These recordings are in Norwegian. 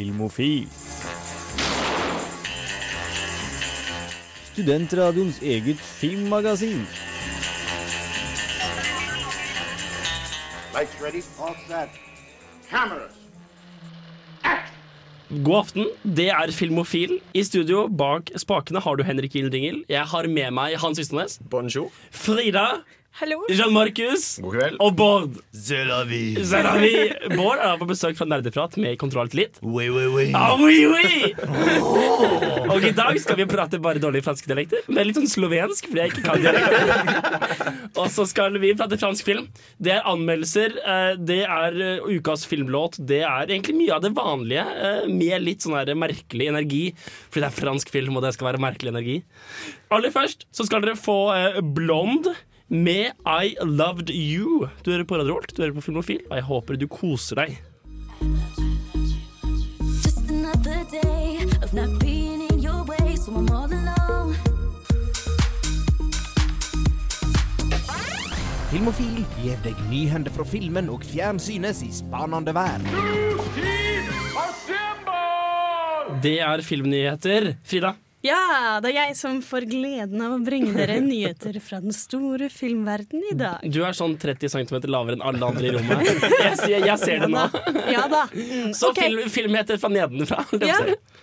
Filmofil. Studentradioens eget filmmagasin. Lights ready. All set. Cameras. God aften, det er Filmofil. I studio bak spakene har du Henrik Ildingel. Jeg har med meg Hans Ysternes. Bonjour. Frida. Hallo. Jean Markus. God kveld. Og Bård. Zelavi. Zelavi. Bård er på besøk fra Nerdeprat med Kontroll til litt. Oui, oui, oui. Ah, oui, oui. Og i dag skal vi prate bare dårlige franske dialekter. Er litt sånn slovensk, fordi jeg ikke kan dialekter. Og så skal vi prate fransk film. Det er anmeldelser, eh, det er eh, ukas filmlåt, det er egentlig mye av det vanlige, eh, med litt sånn her merkelig energi. Fordi det er fransk film, og det skal være merkelig energi. Aller først så skal dere få Blond med I Loved You. Du hører på Radio Rolt, du hører på Filmofil, og jeg håper du koser deg. Filmofil gir deg nyhender fra filmen og fjernsynets i spanende verden. Det er filmnyheter. Frida? Ja, det er jeg som får gleden av å bringe dere nyheter fra den store filmverdenen i dag. Du er sånn 30 cm lavere enn alle andre i rommet. Jeg, ser- jeg ser det nå. Ja da. Mm, Så ok. film, heter fra nedenfra. Ja.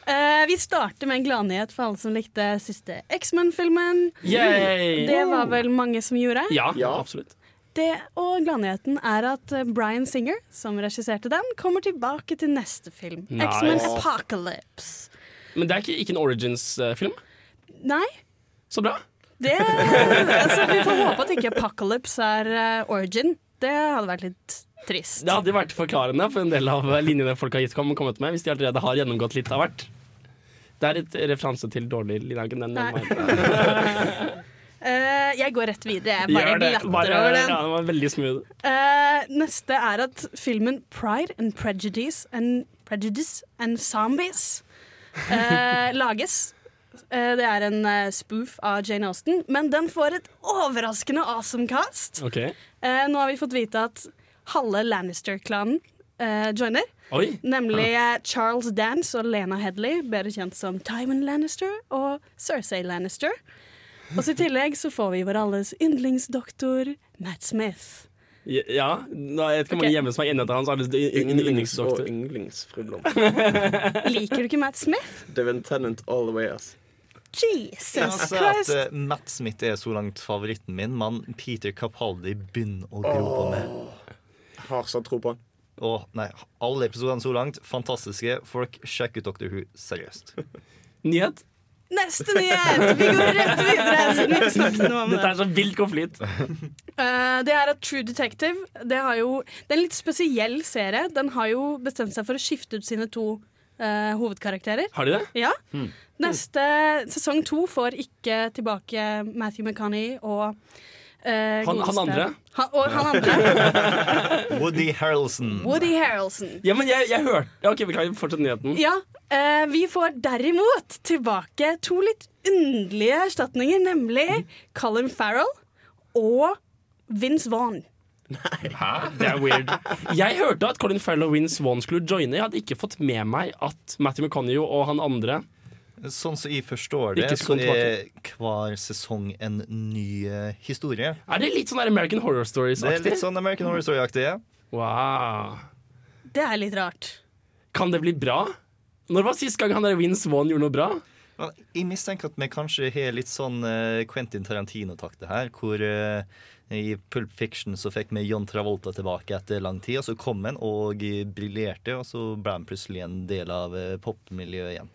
Uh, vi starter med en gladnyhet for alle som likte siste X-Men-filmen. Det var vel mange som gjorde. Ja, Ja. absolutt. Det, og gladnyheten er at eh, Bryan Singer, som regisserte den, kommer tilbake til neste film. Nice. X-Men Apocalypse. Men det er ikke, ikke en Origins-film. Nei, Så bra. det altså, Vi får håpe at ikke Apocalypse er uh, origin. Det hadde vært litt trist. Det hadde vært forklarende for en del av linjene folk har gitt kom, kommet med, hvis de allerede har gjennomgått litt av hvert. Det er et referanse til dårlig Linagen. Den. Eh, jeg går rett videre. Jeg bare glatter over den. ja, det var veldig smooth. Uh, neste er at filmen Pride and Prejudice and, Prejudice and Zombies eh, lages. Eh, det er en eh, spoof av Jane Austen, men den får et overraskende awesome cast. Okay. Eh, nå har vi fått vite at halve Lannister-klanen eh, joiner. Oi. Nemlig eh, Charles Dance og Lena Headley, bedre kjent som Tywin Lannister og Cersei Lannister. Og så i tillegg så får vi vår alles yndlingsdoktor Matt Smith. Ja, nå, jeg vet ikke hvor mange hjemme som er inne etter hans han og yndlingsdoktor. yndlingsfru Liker du ikke Matt Smith? Devin Tennant all the way, ass. Jesus Jeg ser Christ. at Christ! eh, Matt Smith er så langt favoritten min, men Peter Capaldi begynner å gro på meg. Har så tro på han. Og nei, alle episodene så langt, fantastiske. Folk, sjekk ut Doctor Who. Seriøst. Nyhet. Neste nyhet! Vi går rett videre, siden vi ikke snakket noe om Dette det. er så vilt konflikt. Uh, det er at True Detective det, har jo, det er en litt spesiell serie. Den har jo bestemt seg for å skifte ut sine to uh, hovedkarakterer. Har de det? Ja. Neste sesong to får ikke tilbake Matthew McConney og eh, Han- han andre? Han, og han andre. Woody Harrelson. Woody Harrelson. Ja, men jeg, jeg hørte ja, Ok, Beklager, fortsett nyheten. Ja, eh, vi får derimot tilbake to litt underlige erstatninger, nemlig Colin Farrell og Vince Vaughn. Nei, Det er weird. Jeg hørte at Colin Farrell og Vince Vaughn skulle joine. Jeg hadde ikke fått med meg at Matthew McConney og han andre Sånn som jeg forstår det, så er hver sesong en ny eh, historie. Er det litt sånn American Horror Stories-aktig? Det er litt sånn American Horror Story-aktig. ja. Wow. Det er litt rart. Kan det bli bra? Når var sist gang han der Vince Vaughn gjorde noe bra? Men Jeg mistenker at vi kanskje har litt sånn eh, Quentin Tarantino-takte her, hvor eh, i Pulp Fiction så fikk vi John Travolta tilbake etter lang tid, og så kom han og briljerte, og så ble han plutselig en del av popmiljøet igjen.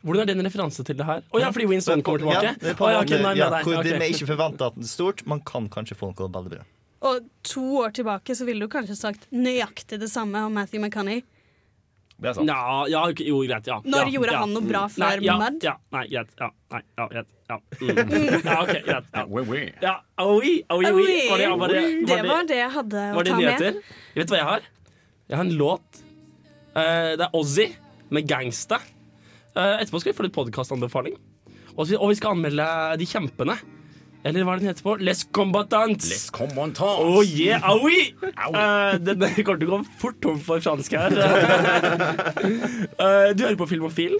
Hvordan er det en referanse til det her? Å ja, fordi Winston kommer tilbake? Ja, det er ja, okay, nei, nei, ja, nei, hvor ok. vi ikke forventer at det er stort, man kan kanskje få noe veldig bra. Og to år tilbake så ville du kanskje sagt nøyaktig det samme om Matthew McConney. Det er sant. Ja, ja, jo, greit. Ja. Når ja, gjorde ja. han noe bra Nei, før ja, Mud? Ja, nei, greit. Ja, nei, ja, greit. Ja, mm. ja ok, greit. Ja. Oui, oui. Ja, oi, oi, oi. Var det, var det, det var det jeg hadde å Var det ta med. nyheter? Vet du hva jeg har? Jeg har en låt. Uh, det er Ozzy med 'Gangsta'. Eh, etterpå skal vi få litt podkastanbefaling. Og, og vi skal anmelde De kjempene. Eller hva er den heter på? Les Combatants. Les combatants. Oh yeah, ah oui! Eh, den kommer til å gå fort tom for fransk her. uh, du hører på Filmofil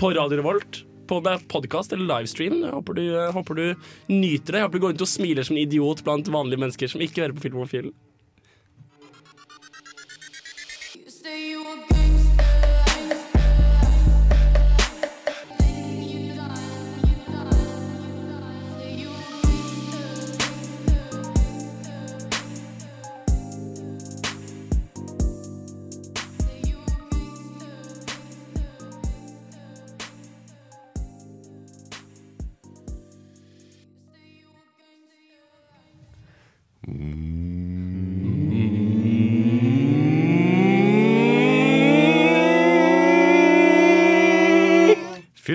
på Radio Revolt. På podkast eller livestream. Jeg håper du, jeg håper du nyter det. Jeg håper du går rundt og smiler som en idiot blant vanlige mennesker som ikke hører på Filmofil.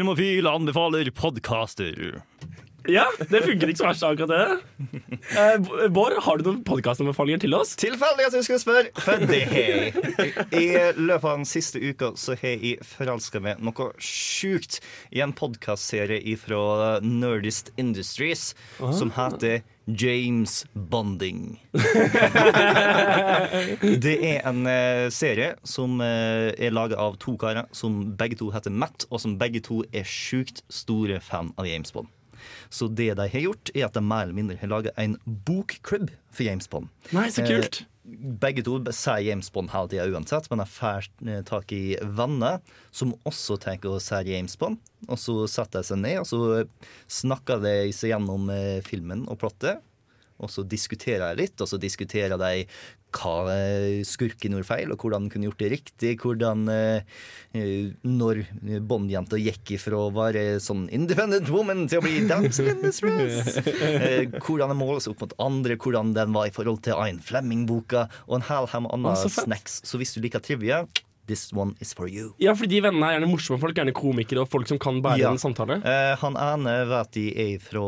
Filmofil anbefaler podcaster. Ja, det funker ikke så verst akkurat det. Eh, Bård, har du noen podkastanbefalinger til oss? Tilfeldig at du skulle spørre, for det har jeg. I løpet av den siste uka så har jeg forelska meg noe sjukt i en podkastserie fra Nerdist Industries som heter James Bonding. det er en eh, serie som eh, er laga av to karer som begge to heter Matt, og som begge to er sjukt store fan av James Bond. Så det de har gjort, er at de mer eller mindre har laga en bokklubb for James Bond. Nei, så kult. Eh, begge to sier James Bond hele tida uansett, men de får eh, tak i venner som også tenker å si James Bond. Og så setter de seg ned og så snakker de seg gjennom eh, filmen og plottet. Og så diskuterer de litt, og så diskuterer de hva eh, skurken gjorde feil, og hvordan han kunne gjort det riktig. Hvordan eh, eh, Når Bond-jenta gikk ifra å være sånn independent woman til å bli damsel in distress. Hvordan den måles opp mot andre, hvordan den var i forhold til Ayn Flemming-boka, og en hel haug med andre snacks. Så hvis du liker trivia, this one is for you. Ja, fordi de vennene er gjerne morsomme folk, gjerne komikere og folk som kan bære Ja. en samtale. Eh, han ene vet de er fra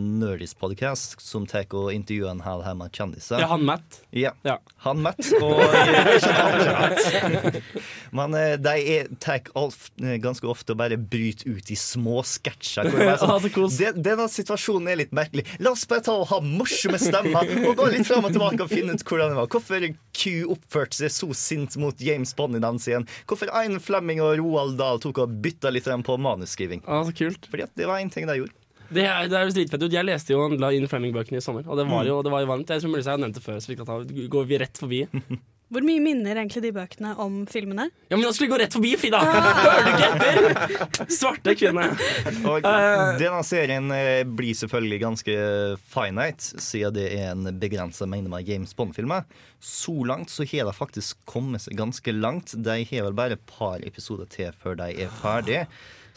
Nerdis Podcast, som tar og intervjuer en hel haug med kjendiser. Ja, han Matt. Ja. Ja. Han Matt og eh, Men eh, de tar alt, eh, ganske ofte og bare bryter ut i små sketsjer. er Sånn, kos. denne situasjonen er litt merkelig. La oss bare ta og ha morsomme stemmer og gå litt fram og tilbake og finne ut hvordan det var. Hvorfor Q oppførte seg så sint mot James Bond i den scenen. Hvorfor Ein Flemming og Roald Dahl tok og bytta litt på manuskriving. Ah, så kult. Fordi det var en ting de gjorde. Det er, det er dritfett ut. Jeg leste jo La Inn Flemming-bøkene i sommer, og det var jo, det var jo varmt. Jeg tror mulig jeg har nevnt det før, så vi kan ta, går vi rett forbi. Hvor mye minner egentlig de bøkene om filmene? Ja, men nå skulle vi gå rett forbi, Frida! Hører du ikke etter? Svarte kvinne. Og Eh. denne serien eh, blir selvfølgelig ganske finite, siden det er en begrensa mengde med James Bond-filmer. Så langt så har de faktisk kommet seg ganske langt. De har vel bare et par episoder til før de er ferdige.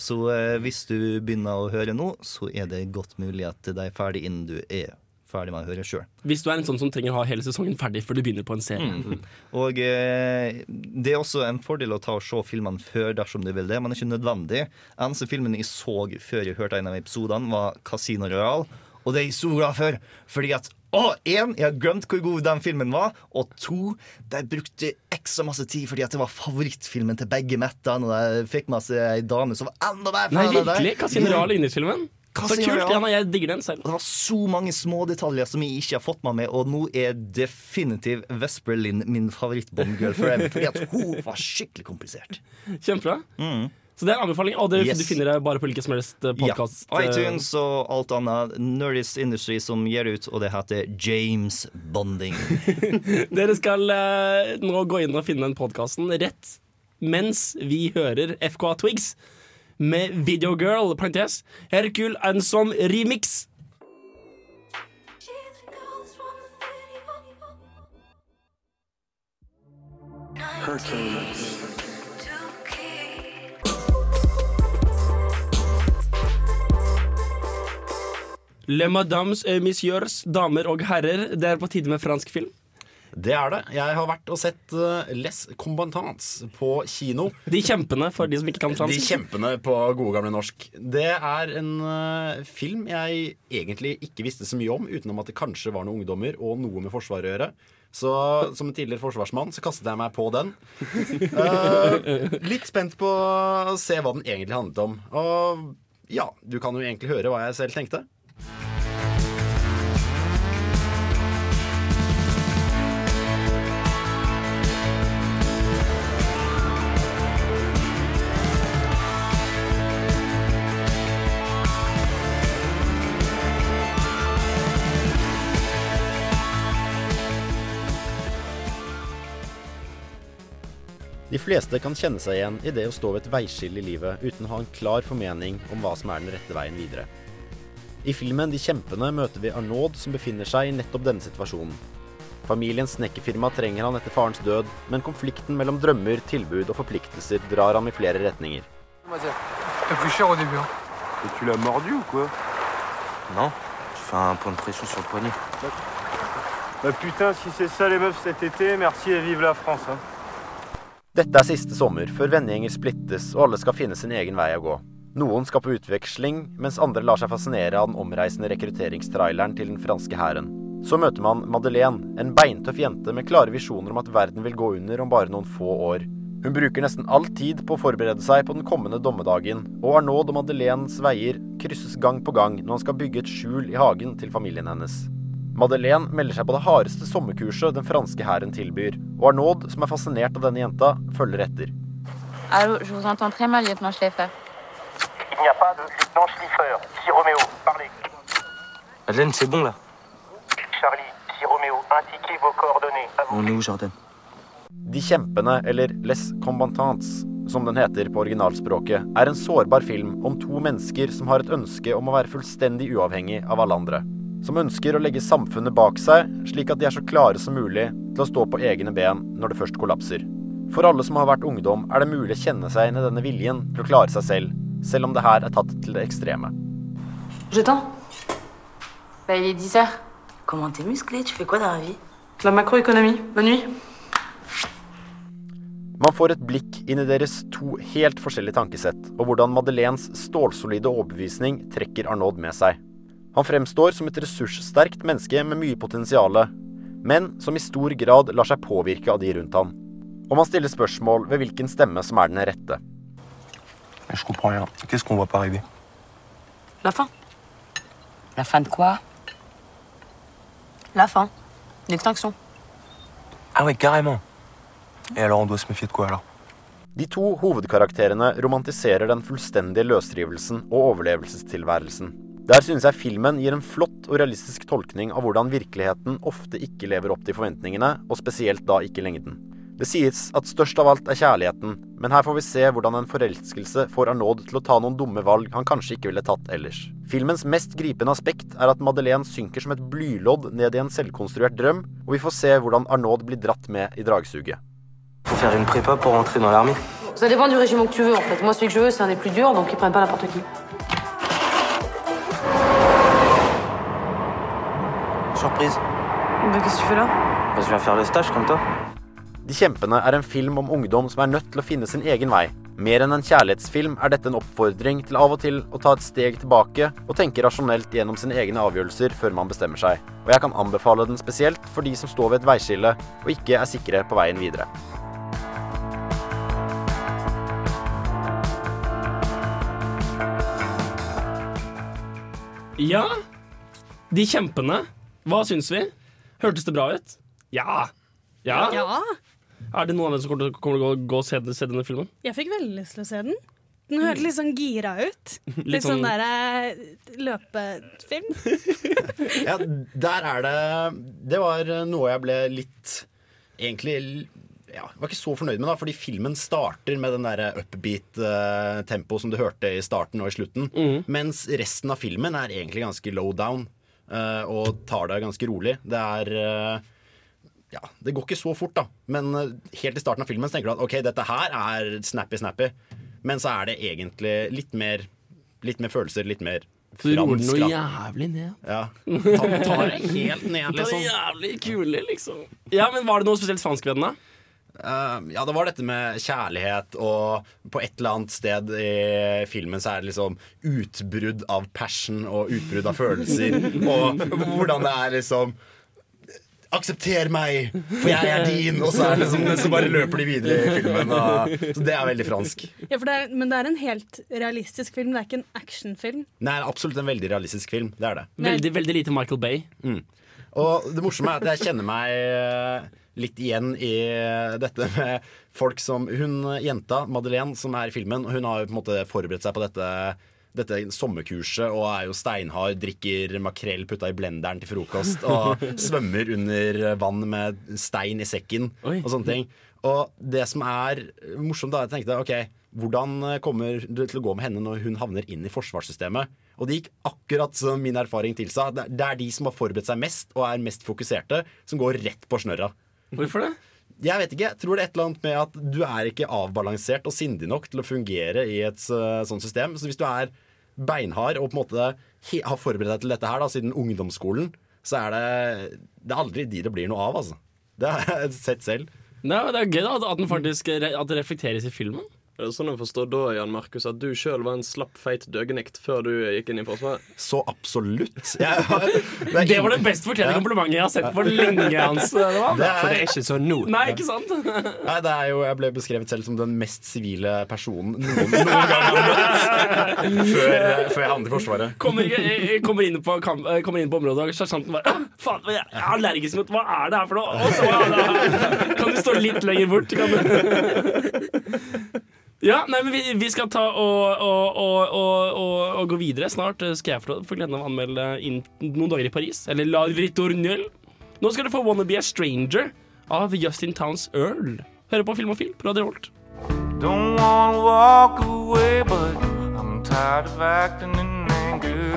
Så eh, hvis du begynner å høre nå, så er det godt mulig at de er ferdig innen du er ferdig med å høre sjøl. Hvis du er en sånn som trenger å ha hele sesongen ferdig før du begynner på en serie. Mm. Og eh, det er også en fordel å ta og se filmene før dersom du vil det, men det er ikke nødvendig. Eneste filmen jeg så før jeg hørte en av episodene, var Casino Royal. Og det er jeg så glad for, fordi at å, en, jeg har glemt hvor god den filmen var. Og to, de brukte ekstra masse tid fordi at det var favorittfilmen til begge mettene. Og de fikk med seg ei dame som var enda mer Nei, virkelig? Casino Royale er yndlingsfilmen? Så kult! Ja, jeg digger den selv. Det var så mange små detaljer som jeg ikke har fått med og nå er definitivt Vesper Linn min favoritt-Bond-girl forever. Fordi at hun var skikkelig komplisert. Kjempebra. Så det er en anbefaling. Og det, Mm. Yes. du finner det bare på hvilken som helst podkast. Ja. eh, iTunes og alt annet. Nerdist Industry som gir ut, og det heter James Bonding. Dere skal eh, nå gå inn og finne den podkasten rett mens vi hører FKA Twigs med Videogirl, parentes, Hercule Ansom remix. Le Madames et Messieurs, damer og herrer, det er på tide med fransk film. Det er det. Jeg har vært og sett eh, Les Combatants på kino. De kjempende, for de som ikke kan De kjempende på gode gamle norsk. Det er en eh, film jeg egentlig ikke visste så mye om, utenom at det kanskje var noen ungdommer og noe med Forsvaret å gjøre. Så som en tidligere forsvarsmann så kastet jeg meg på den. Uh, litt spent på å se hva den egentlig handlet om. Og ja, du kan jo egentlig høre hva jeg selv tenkte. De fleste kan kjenne seg igjen i det å stå ved et veiskille i livet uten å ha en klar formening om hva som er den rette veien videre. I filmen De kjempende møter vi Arnaud som befinner seg i nettopp denne situasjonen. Familiens snekkerfirma trenger han etter farens død, men konflikten mellom drømmer, tilbud og forpliktelser drar ham i flere retninger. Tu l'as mordu ou quoi Non, je fais un point de pression sur le poignet. Bah putain, si c'est ça les meufs cet été, merci et vive la France. Hein. Dette er siste sommer, før vennegjenger splittes og alle skal finne sin egen vei å gå. Noen skal på utveksling, mens andre lar seg fascinere av den omreisende rekrutteringstraileren til den franske hæren. Så møter man Madeleine, en beintøff jente med klare visjoner om at verden vil gå under om bare noen få år. Hun bruker nesten all tid på å forberede seg på den kommende dommedagen, og Arnaud og Madeleines veier krysses gang på gang når han skal bygge et skjul i hagen til familien hennes. Madeleine melder seg på det hardeste sommerkurset den franske hæren tilbyr, og Arnaud, som er fascinert av denne jenta, følger etter. Allô, je vous entends très mal, lieutenant Schläfer. Il n'y a pas de lieutenant Schliffer. Ici Roméo, parlez. Madeleine, c'est bon là Charlie, ici Roméo, indiquez vos coordonnées. On est où, Jordan De kjempene, eller Les Combatants, som den heter på originalspråket, er en sårbar film om to mennesker som har et ønske om å være fullstendig uavhengig av alle andre. Som ønsker å legge samfunnet bak seg, slik at de er så klare som mulig til å stå på egne ben når det først kollapser. For alle som har vært ungdom, er det mulig å kjenne seg inn i denne viljen til å klare seg selv, selv om det her er tatt til det ekstreme. Je il est 10 heures. Comment t'es musclé Tu fais quoi dans la vie La macroéconomie. Bonne nuit. Man får et blikk inn i deres to helt forskjellige tankesett, og hvordan Madeleines stålsolide overbevisning trekker Arnaud med seg. Han fremstår som et ressurssterkt menneske med mye potensial, men som i stor grad lar seg påvirke av de rundt han. Og man stiller spørsmål ved hvilken stemme som er den rette. Je comprends rien. Qu'est-ce qu'on voit pas arriver La fin. La fin de quoi La fin. L'extinction. Ah ouais, carrément. Et alors, on doit se méfier de quoi alors De to hovedkarakterene romantiserer den fullstendige løsrivelsen og overlevelsestilværelsen. Der synes jeg filmen gir en flott og realistisk tolkning av hvordan virkeligheten ofte ikke lever opp til forventningene, og spesielt da ikke lengden. Det sies at størst av alt er kjærligheten, men her får vi se hvordan en forelskelse får Arnaud til å ta noen dumme valg han kanskje ikke ville tatt ellers. Filmens mest gripende aspekt er at Madeleine synker som et blylodd ned i en selvkonstruert drøm, og vi får se hvordan Arnaud blir dratt med i dragsuget. Faut faire une prépa pour rentrer dans l'armée Ça dépend du régiment que tu veux, en fait. Moi, celui que je veux, c'est un des plus durs, donc ils prennent pas n'importe qui. Surprise. Qu'est-ce que tu fais là Bah, je viens faire le stage comme toi. De kjempende er en film om ungdom som er nødt til å finne sin egen vei. Mer enn en kjærlighetsfilm er dette en oppfordring til av og til å ta et steg tilbake og tenke rasjonelt gjennom sine egne avgjørelser før man bestemmer seg. Og jeg kan anbefale den spesielt for de som står ved et veiskille og ikke er sikre på veien videre. Ja, De kjempene. Hva syns vi? Hørtes det bra ut? Ja. Ja? Ja. Er det noen av dere som kommer til kommer til å gå, gå og se, se denne filmen? Jeg fikk veldig lyst til å se den. Den hørtes litt sånn gira ut. Litt, Litt sånn sånn- derre løpefilm. Ja, der er det Det var noe jeg ble litt Egentlig ja, var ikke så fornøyd med, da, fordi filmen starter med den der upbeat-tempoet som du hørte i starten og i slutten. Mens resten av filmen er egentlig ganske low down eh, og tar det ganske rolig. Det er eh, ja, Det går ikke så fort, da. Men eh, helt i starten av filmen tenker du at ok, dette her er snappy-snappy. Men så er det egentlig litt mer Litt mer følelser, litt mer Du roer den noe jævlig ned. Ja. Ta, tar det helt ned, Det Ta er jævlig kule, liksom. Ja, men Var det noe spesielt fransk ved den, da? Eh, ja, det var dette med kjærlighet, og på et eller annet sted i filmen så er det liksom utbrudd av passion og utbrudd av følelser. og hvordan det er liksom Aksepter meg, for jeg er din! Og så, er det liksom, så bare løper de videre i filmen. Og, så det er veldig fransk. Ja, for det er, men det er en helt realistisk film, det er ikke en actionfilm. Det er absolutt en veldig realistisk film. Det er det. Veldig, veldig lite Michael Bay. Mm. Og det morsomme er at jeg kjenner meg eh, litt igjen i dette med folk som Hun jenta, Madeleine, som er i filmen, hun har jo på en måte forberedt seg på dette dette sommerkurset og er jo steinhard, drikker makrell putta i blenderen til frokost og svømmer under vann med stein i sekken og sånne ting. Og det som er morsomt, da, jeg tenkte ok, hvordan kommer det til å gå med henne når hun havner inn i forsvarssystemet? Og det gikk akkurat som min erfaring tilsa. Det er de som har forberedt seg mest og er mest fokuserte, som går rett på snørra. Hvorfor det? Jeg vet ikke. Jeg tror det er et eller annet med at du er ikke avbalansert og sindig nok til å fungere i et uh, sånt system. Så hvis du er beinhard og på en måte har forberedt deg til dette her da, siden ungdomsskolen, så er det Det er aldri de det blir noe av, altså. Det har jeg sett selv. Nei, men det er gøy da, at den faktisk at det reflekteres i filmen. Er det sånn å forstå da, Jan Markus, at du sjøl var en slapp, feit døgenikt før du gikk inn i Forsvaret? Så absolutt. Jeg har, det, Det var det best fortjente komplimentet jeg har sett på lenge. Hans, det var. Det er- For det er ikke sånn nå. Nei, ikke sant? Nei, det er jo, Jeg ble beskrevet selv som den mest sivile personen noen, noen gang har møtt. Før, før jeg havnet i Forsvaret. Kommer, kommer, inn på, kamp, eh, kommer inn på området, og sersjanten bare «Ah, Faen, jeg er allergisk mot Hva er det her for noe? Og så, ja, Kan du stå litt lenger bort? Kan du? Ja, nei, men vi, vi skal ta og, og, og, og, gå videre. Snart eh, skal jeg få gleden av å anmelde inn noen dager i Paris. Eller La Ritournelle. Nå skal du få Wanna Be a Stranger av Justin Towns Earl. Hører på Film og Film på Radio Holt. Don't wanna walk away, but I'm tired of acting in anger.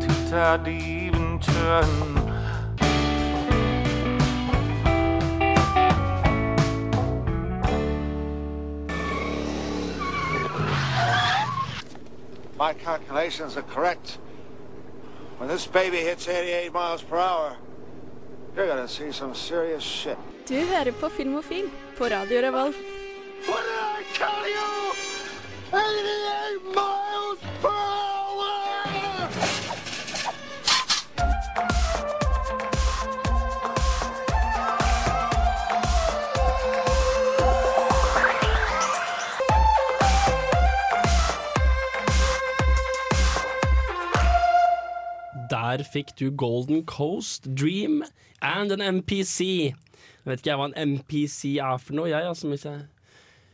Too tired to even turn. My calculations are correct. When this baby hits 88 miles per hour, you're gonna see some serious shit. Du hører på Film og Film på Radio Revolt. What did I tell you? 88 miles per hour! Der fikk du Golden Coast Dream and an MPC. Jeg vet ikke jeg hva en MPC er for noe, jeg. Altså, hvis jeg,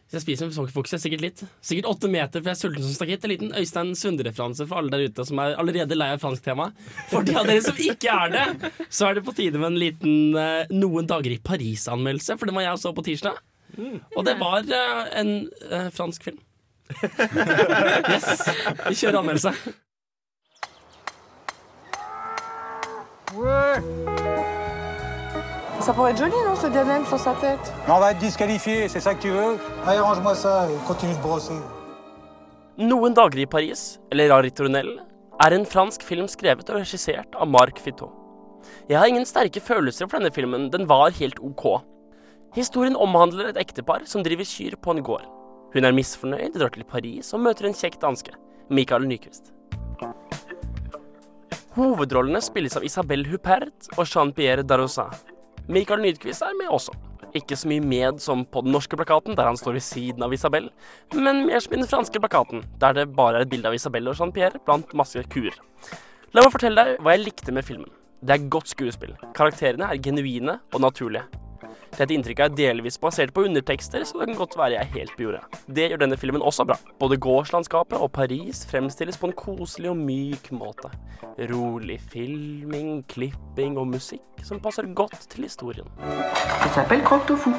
hvis jeg spiser med fokus, jeg sikkert litt. Sikkert åtte meter, for jeg er sulten som stakitt. En liten Øystein Sunde-referanse for alle der ute som er allerede lei av fransk tema. For de av dere som ikke er det, så er det på tide med en liten eh, Noen dager i Paris-anmeldelse, for den var jeg og så på tirsdag. Og det var eh, en eh, fransk film. Yes. Vi kjører anmeldelse. Ça pourrait être joli, non, ce diadème sur sa tête On va être disqualifié, c'est ça que tu veux Allez, range-moi ça et continue de brosser. Noen dager i Paris, eller La Ritournelle, er en fransk film skrevet og regissert av Marc Fitot. Jeg har ingen sterke følelser for denne filmen, den var helt ok. Historien omhandler et ektepar som driver kyr på en gård. Hun er misfornøyd, drar til Paris og møter en kjekk danske, Michael Nyquist. Hovedrollene spilles av Isabelle Huppert og Jean-Pierre Darosa. Michael Nydquist er med også. Ikke så mye med som på den norske plakaten, der han står ved siden av Isabelle, men mer som i den franske plakaten, der det bare er et bilde av Isabelle og Jean-Pierre blant masse kuer. La meg fortelle deg hva jeg likte med filmen. Det er godt skuespill. Karakterene er genuine og naturlige. Dette inntrykket er delvis basert på undertekster, så det kan godt være jeg er helt på jordet. Det gjør denne filmen også bra. Både gårdslandskapet og Paris fremstilles på en koselig og myk måte. Rolig filming, klipping og musikk som passer godt til historien. Ça s'appelle croque tofu.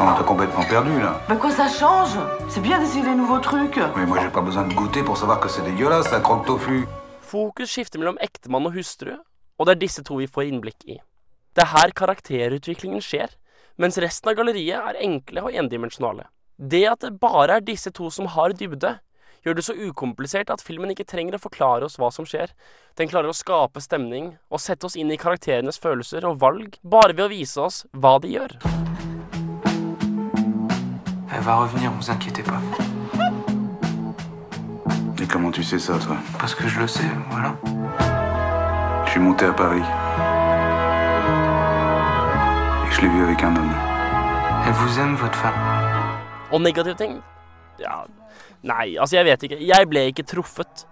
On t'a complètement perdu là. Mais quoi, ça change C'est bien d'essayer des nouveaux trucs. Mais moi j'ai pas besoin de goûter pour savoir que c'est dégueulasse, un croque tofu. Fokus skifter mellom ektemann og hustru, og det er disse to vi får innblikk i. Det er her karakterutviklingen skjer, mens resten av galleriet er enkle og endimensjonale. Det at det bare er disse to som har dybde, gjør det så ukomplisert at filmen ikke trenger å forklare oss hva som skjer. Den klarer å skape stemning og sette oss inn i karakterenes følelser og valg bare ved å vise oss hva de gjør. Elle va revenir, vous inquiétez pas. Et comment tu sais ça, toi Parce que je le sais, voilà. Je suis monté à Paris. Je l'ai vue avec un homme. Elle vous aime, votre femme Og negative ting? Ja, nei, altså jeg vet ikke. Jeg ble ikke truffet.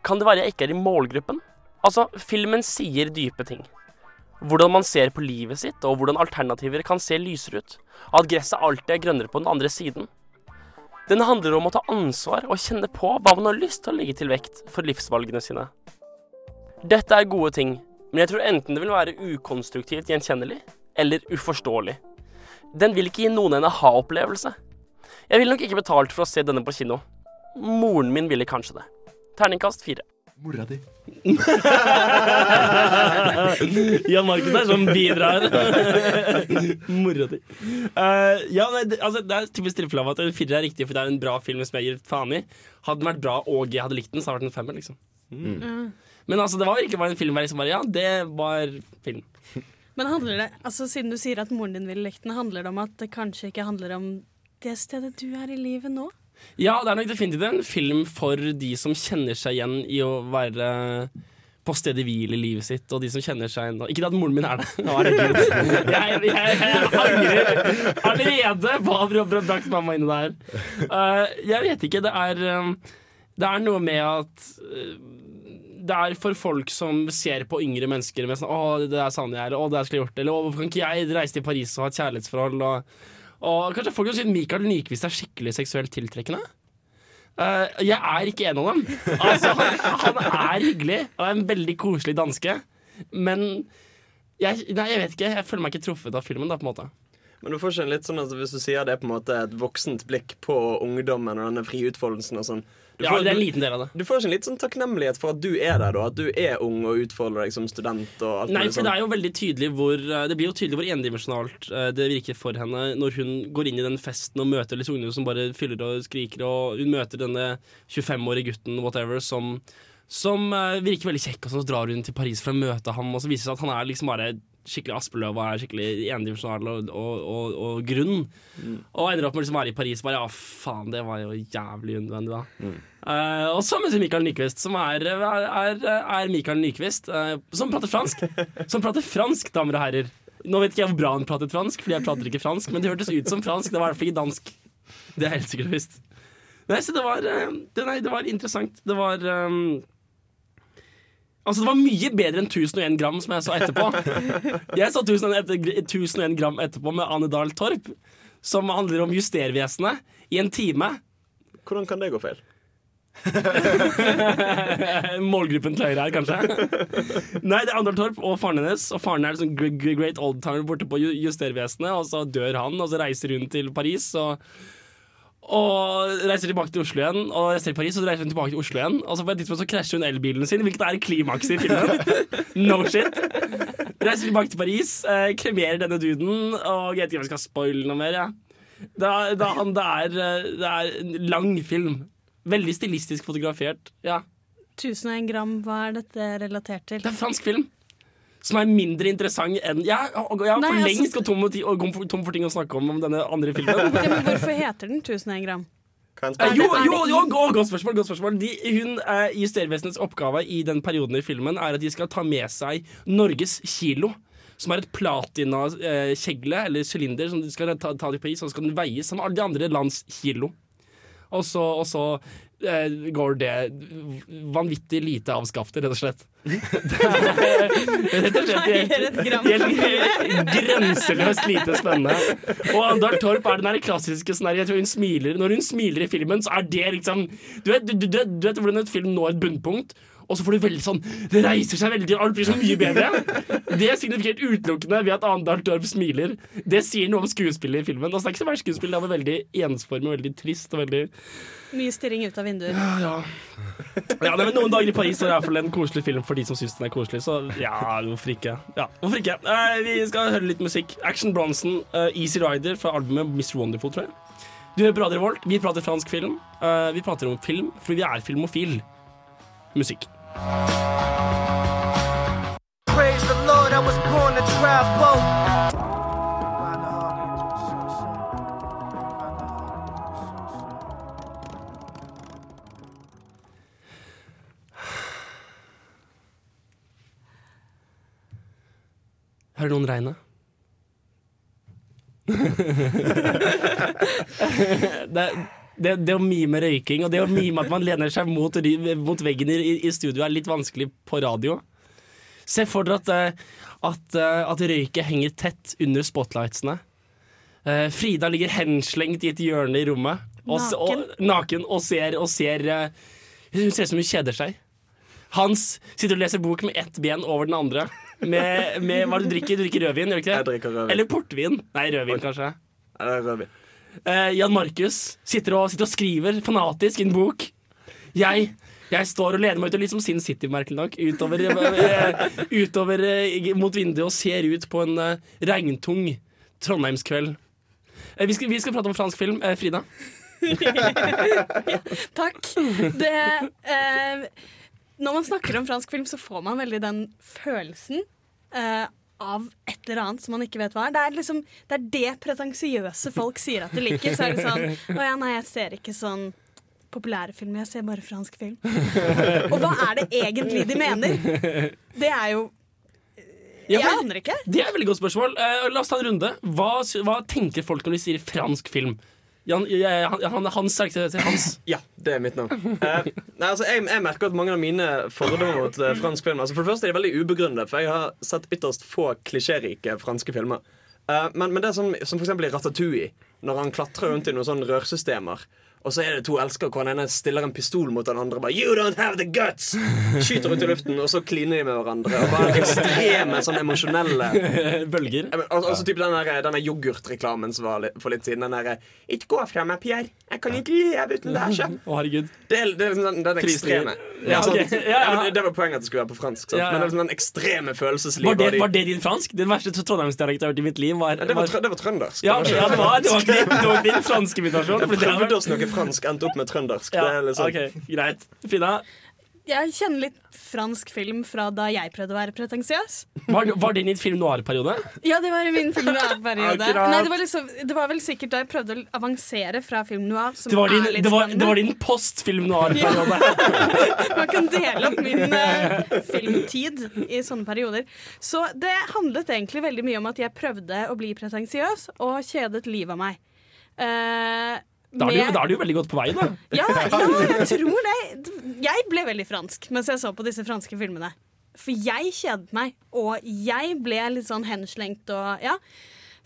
Kan det være jeg ikke er i målgruppen? Altså, filmen sier dype ting. Hvordan man ser på livet sitt, og hvordan alternativer kan se lysere ut. At gresset alltid er grønnere på den andre siden. Den handler om å ta ansvar og kjenne på hva man har lyst til å legge til vekt for livsvalgene sine. Dette er gode ting, men jeg tror enten det vil være ukonstruktivt gjenkjennelig eller uforståelig. Den vil ikke gi noen en aha-opplevelse. Jeg ville nok ikke betalt for å se denne på kino. Moren min ville kanskje det. Terningkast fire. Mora di. Jan Markus er som bidrar. Mora di. Uh, ja, nei, det, altså, det er typisk tilfelle av at en firer er riktig, for det er en bra film som jeg gir faen i. Hadde den vært bra og jeg hadde likt den, så hadde det vært en femmer. liksom Mm. Men altså, det var ikke bare en film jeg liksom bare Ja, det var film. Men handler det, altså siden du sier at moren din ville likt den, handler det om at det kanskje ikke handler om det stedet du er i livet nå? Ja, det er nok definitivt en film for de som kjenner seg igjen i å være på stedet hvil i livet sitt, og de som kjenner seg igjen Ikke at moren min er det. Å, herregud. Jeg, jeg, jeg angrer allerede på å ha brakt mamma inn i det her. Eh, jeg vet ikke. Det er, um, det er noe med at uh, det er for folk som ser på yngre mennesker med sånn 'Å, det er sånn jeg', eller 'Å, det skulle jeg gjort', eller 'Å, hvorfor kan ikke jeg reise til Paris og ha et kjærlighetsforhold', og, og kanskje folk som syns Michael Nyquist er skikkelig seksuelt tiltrekkende. Uh, jeg er ikke en av dem. Altså, han, han er hyggelig. Han er en veldig koselig danske. Men jeg, nei, jeg vet ikke. Jeg føler meg ikke truffet av filmen. da, på en måte Men du får ikke litt sånn at hvis du sier det er på en måte et voksent blikk på ungdommen og denne friutfoldelsen og sånn du Ja, det er en liten del av det. Du får ikke en litt sånn takknemlighet for at du er der, da. At du er ung og utfolder deg som student og alt Nei, for sånn. det er jo veldig tydelig hvor eh, Det blir jo tydelig hvor endimensjonalt eh, det virker for henne når hun går inn i den festen og møter disse ungene som bare fyller og skriker, og hun møter denne 25-årige gutten whatever som som eh, virker veldig kjekk, og så drar hun til Paris for å møte ham, og så viser det seg at han er liksom bare skikkelig Aspeløv og er skikkelig endimensjonal og, og, og, og grunn. Og ender opp med liksom å være i Paris bare Ja, faen, det var jo jævlig unødvendig, da. Eh, og så møter vi Mikael Nyquist, som er, er, er, Mikael Nyquist, uh, som prater fransk. Som prater fransk, damer og herrer. Nå vet ikke jeg hvor bra han pratet fransk, Fordi jeg prater ikke fransk, men det hørtes ut som fransk. Det var i hvert fall ikke dansk. Det er helt sikkert visst. Nei, så det var, eh, det, nei, det var interessant. Det var um, Altså, det var mye bedre enn 1001 gram, som jeg så etterpå. Jeg så 1001, etter- 1001 gram etterpå med Ane Dahl Torp, som handler om Justervesenet, i en time. Hvordan kan det gå feil? Målgruppen til høyre her, kanskje. Nei, det er Andal Torp og faren hennes. Og faren er sånn great old oldtimer borte på Ju- Justervesenet, og så dør han, og så reiser hun til Paris. Og, og reiser tilbake til Oslo igjen, og reiser til Paris, og så reiser hun tilbake til Oslo igjen. Og så på et tidspunkt så krasjer hun elbilen sin, hvilket er klimakset i filmen. No shit. Reiser tilbake til Paris, eh, kremerer denne duden, og jeg vet ikke om jeg skal spoile noe mer. Ja. Det, er, det, er, det, er, eh, det er en lang film. Veldig stilistisk fotografert. Ja. 1001 gram, hva er dette relatert til? Det er fransk film. Som er mindre interessant enn Jeg, jeg har for altså- lengst gått tom, tom for ting å snakke om om denne andre filmen. Ja, men hvorfor heter den 1001 gram? Eh, jo, jo, jo, go- godt spørsmål. Godt spørsmål. De, hun, eh, Justervesenets oppgave i den perioden i filmen er at de skal ta med seg Norges kilo. Som er et platina-kjegle eller sylinder som de skal ta, ta på is, og så skal den veies som alle de andre lands kilo. Og så, og så eh, går det vanvittig lite av skaftet, rett og slett. Det rett og slett helt, grenseløst lite spennende. Og Andal Torp er den der klassiske sånn der, jeg tror hun smiler Når hun smiler i filmen, så er det liksom Du vet, du, du, du, du vet hvordan et film når et bunnpunkt? Og så får du veldig sånn Det reiser seg veldig, og alt blir så mye bedre. Det er signifisert utelukkende ved at Arendal Torp smiler. Det sier noe om skuespillet i filmen. Altså, det er ikke så verst skuespill, det er veldig ensformig og veldig trist. Og veldig Mye stirring ut av vinduer. ja. Ja, det er vel Noen dager i Paris er i hvert fall en koselig film for de som syns den er koselig. Så ja, hvorfor ikke? Ja, hvorfor ikke? Eh, vi skal høre litt musikk. Action Bronson, uh, Easy Rider fra albumet Mr. Wonderful, tror jeg. Du hører på Radio Revolt. Vi prater fransk film. Uh, vi prater om film fordi vi er filmofil. Musikk. Praise the Lord, I was born to travel. Hører noen regne? det, er- det, det å mime røyking og det å mime at man lener seg mot, mot veggen i, i studio, er litt vanskelig på radio. Se for dere at, eh, at, eh, at røyket henger tett under spotlightsene. Eh, Frida ligger henslengt i et hjørne i rommet. Og, naken. og, naken og ser, og ser Hun ser ut som hun kjeder seg. Hans sitter og leser bok med ett ben over den andre. med, med hva du drikker? Du drikker rødvin, gjør du ikke det? Jeg drikker rødvin. Eller portvin. Nei, rødvin, kanskje. Nei, rødvin. Eh, Jan Markus sitter og, sitter og skriver fanatisk i en bok. Jeg, jeg står og lener meg ut og liksom Sin City, merkelig nok, utover, eh, utover eh, mot vinduet og ser ut på en eh, regntung trondheimskveld. Eh, vi, skal, vi skal prate om fransk film. Eh, Frida? Takk. Det, når man snakker om fransk film, så får man veldig den følelsen av et eller annet som man ikke vet hva er. Det er liksom, det er det pretensiøse folk sier at de liker. Så er det sånn Å ja, nei, jeg ser ikke sånn populære filmer, jeg ser bare fransk film. Og hva er det egentlig de mener? Det er jo Jeg ja, aner ikke. Det er et veldig godt spørsmål. Uh, la oss ta en runde. Hva, hva tenker folk når de sier fransk film? Jan, jeg, han, han, ikke til Hans. Ja, det er mitt navn. Eh, nei, altså, jeg, jeg merker at mange av mine fordommer mot uh, fransk film altså, For det første er de veldig ubegrunnet, for jeg har sett ytterst få klisjérike franske filmer. Uh, men, men det er som, som eksempel i Ratatouille, når han klatrer rundt i noen sånne rørsystemer. Og så er det to elskere hvor han ene stiller en pistol mot den andre. Bare, you don't have the guts Skyter ut i luften, og så kliner de med hverandre. Og bare ekstreme sånn emosjonelle Bølger. Og men, al- Altså typ den der- den yoghurtreklamen som var for litt siden. Den derre 'Ikke gå fra meg, Pierre. Jeg kan ikke leve uten deg'. sjef». Å, herregud. Det er, det er liksom den, den ekstreme. Ja, sant? Ja, ja. Ja, men det, var poenget at det skulle være på fransk. Sant? Men det er liksom den ekstreme følelseslivet. Var det, var det din fransk? Den verste trondheimsdialekten jeg har hørt i mitt liv. Var, Nei, det, var, det var trøndersk. Ja, det var det var, var, ikke det var din franske imitasjon. Fransk, endte opp med trøndersk. Ja, det er liksom. ok, greit. Fina? Jeg kjenner litt fransk film fra da jeg prøvde å være pretensiøs. var, var det din film noir-periode? Ja, det var i min film noir-periode. Nei, det, var liksom, det var vel sikkert da jeg prøvde å avansere fra film noir. Som Det var din, er litt det var, det var din post-film noir-periode. Man kan dele opp min uh, filmtid i sånne perioder. Så det handlet egentlig veldig mye om at jeg prøvde å bli pretensiøs og kjedet livet av meg. Eh, Da er, du, da er du veldig godt på vei, da. ja, ja, jeg tror det. Jeg ble veldig fransk mens jeg så på disse franske filmene. For jeg kjedet meg, og jeg ble litt sånn henslengt og ja.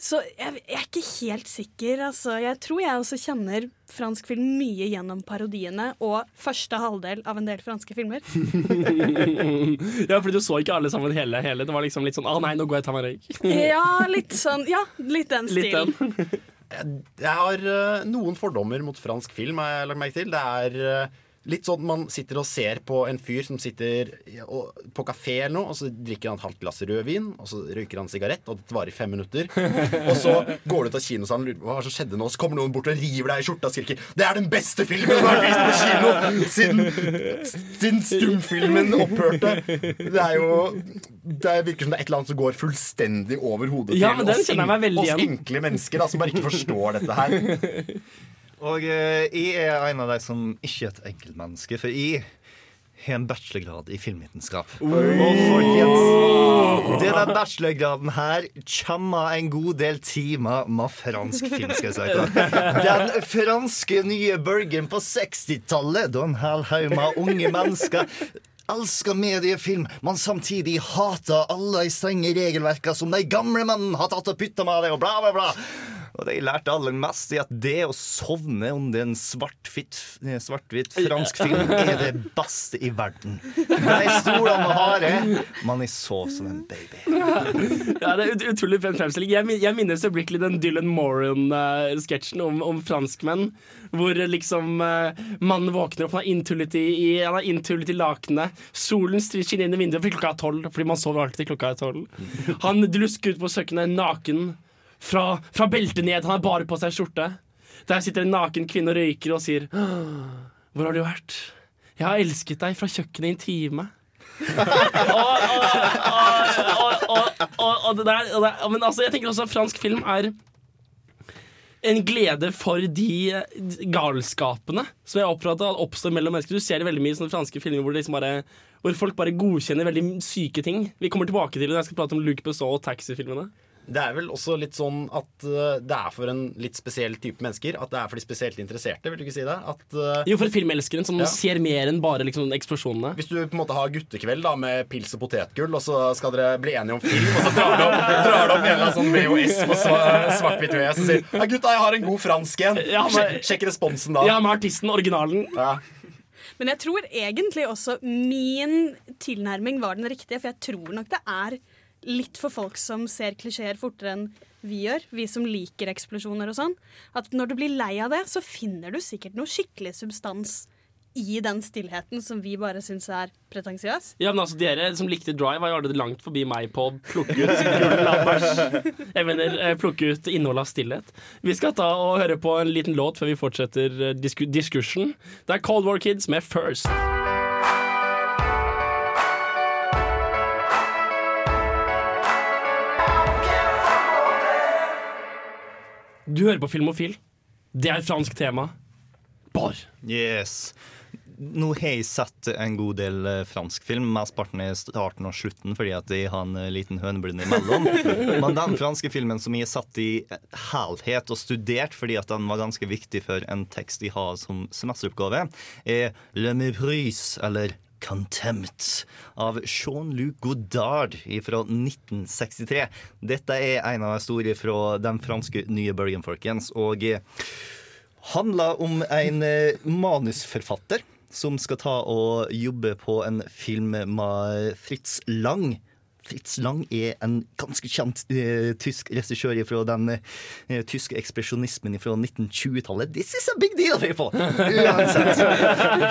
Så jeg, jeg er ikke helt sikker. Altså. Jeg tror jeg også kjenner fransk film mye gjennom parodiene og første halvdel av en del franske filmer. ja, fordi du så ikke alle sammen hele. hele. Det var liksom litt sånn 'Å nei, nå går jeg og tar meg en røyk'. Ja, litt sånn Ja, litt den Litt stilen. den. Jeg har eh, noen fordommer mot fransk film, har jeg lagt merke til. Det er eh, litt sånn man sitter og ser på en fyr som sitter på kafé eller noe, og så drikker han et halvt glass rødvin, og så røyker han sigarett, og det varer i fem minutter. Og så går du ut av kinosalen og lurer på hva som skjedde nå, så kommer noen bort og river deg i skjorta og skriker 'Det er den beste filmen som har vært vist på kino siden, siden stumfilmen opphørte'. Det er jo Det virker som det er et eller annet som går fullstendig over hodet Ja, til den oss, oss enkle mennesker da, som bare ikke forstår dette her. Og eh, jeg er en av de som ikke er et enkeltmenneske, for jeg har en bachelorgrad i filmvitenskap. Og folkens, denne bachelorgraden her kommer en god del timer med fransk film, skal jeg si. deg. Den franske nye bølgen på 60-tallet, da en hel haug med unge mennesker elsker mediefilm, men samtidig hater alle de strenge regelverkene som de gamle mennene har tatt og putta med det, og bla, bla, bla. Og det jeg lærte aller mest, er at det å sovne under en svart-hvitt svart fransk film er det beste i verden. Nei, stolene var harde, men jeg sov som en baby. Ja, det er ut utrolig pen fremstilling. Jeg, jeg minnes øyeblikkelig den Dylan Moran-sketsjen om, om franskmenn. Hvor liksom eh, mannen våkner opp, han er inntullet i, han i lakenet. Solen skinner inn i vinduet fordi klokka er tolv, fordi man sover alltid klokka er tolv. Han lusker ut på kjøkkenet naken. Fra, fra beltet ned. Han har bare på seg skjorte. Der sitter en naken kvinne og røyker og sier Hvor har du vært? Jeg har elsket deg fra kjøkkenet i en time. og, men altså, jeg tenker også at fransk film er en glede for de galskapene som jeg oppfatter at oppstår mellom mennesker. Du ser det veldig mye i sånne franske filmer hvor, liksom bare, hvor folk bare godkjenner veldig syke ting. Vi kommer tilbake til det når jeg skal prate om Luke Besson og taxifilmene. Det er vel også litt sånn at eh, det er for en litt spesiell type mennesker. At det er for de spesielt interesserte, vil du ikke si det? At, eh, Jo, for filmelskeren som Ja. ser mer enn bare liksom, eksplosjonene. hvis du på en måte har guttekveld da med pils og potetgull, og så skal dere bli enige om film, og så drar du opp, drar du opp en eller annen sånn VHS på så svart-hvitt VHS og sier Ja, gutta, jeg har en god fransk en. Ja, Sjekk, sjekk responsen da. Ja, med artisten, originalen. Ja. Men jeg tror egentlig også min tilnærming var den riktige, for jeg tror nok det er litt for folk som ser klisjeer fortere enn vi gjør, vi som liker eksplosjoner og sånn. At når du blir lei av det, så finner du sikkert noe skikkelig substans i den stillheten som vi bare syns er pretensiøs. Ja, men altså Dere som likte Drive, var jo allerede langt forbi meg på å plukke ut. Jeg mener, eh, plukke ut innholdet av stillhet. Vi skal ta og høre på en liten låt før vi fortsetter eh, disku diskursen. Det er Cold War Kids med First. Du hører på Filmofil. Det er et fransk tema. Bar. Yes. Nå har jeg sett en god del eh, fransk film, mesteparten i starten og slutten, fordi at jeg har en eh, liten høneblund imellom. Men den franske filmen som jeg har satt i helhet og studert, fordi at den var ganske viktig for en tekst jeg har som semesteroppgave, er Le Méprise, eller Contempt av Jean-Luc Godard fra 1963. Dette er en av historiene fra den franske nye bølgen, folkens. Og eh, handler om en eh, manusforfatter som skal ta og jobbe på en film med Fritz Lang. Fritz Lang er en ganske kjent uh, tysk regissør fra den uh, tyske ekspresjonismen fra 1920-tallet. This is a big deal, på! Uansett.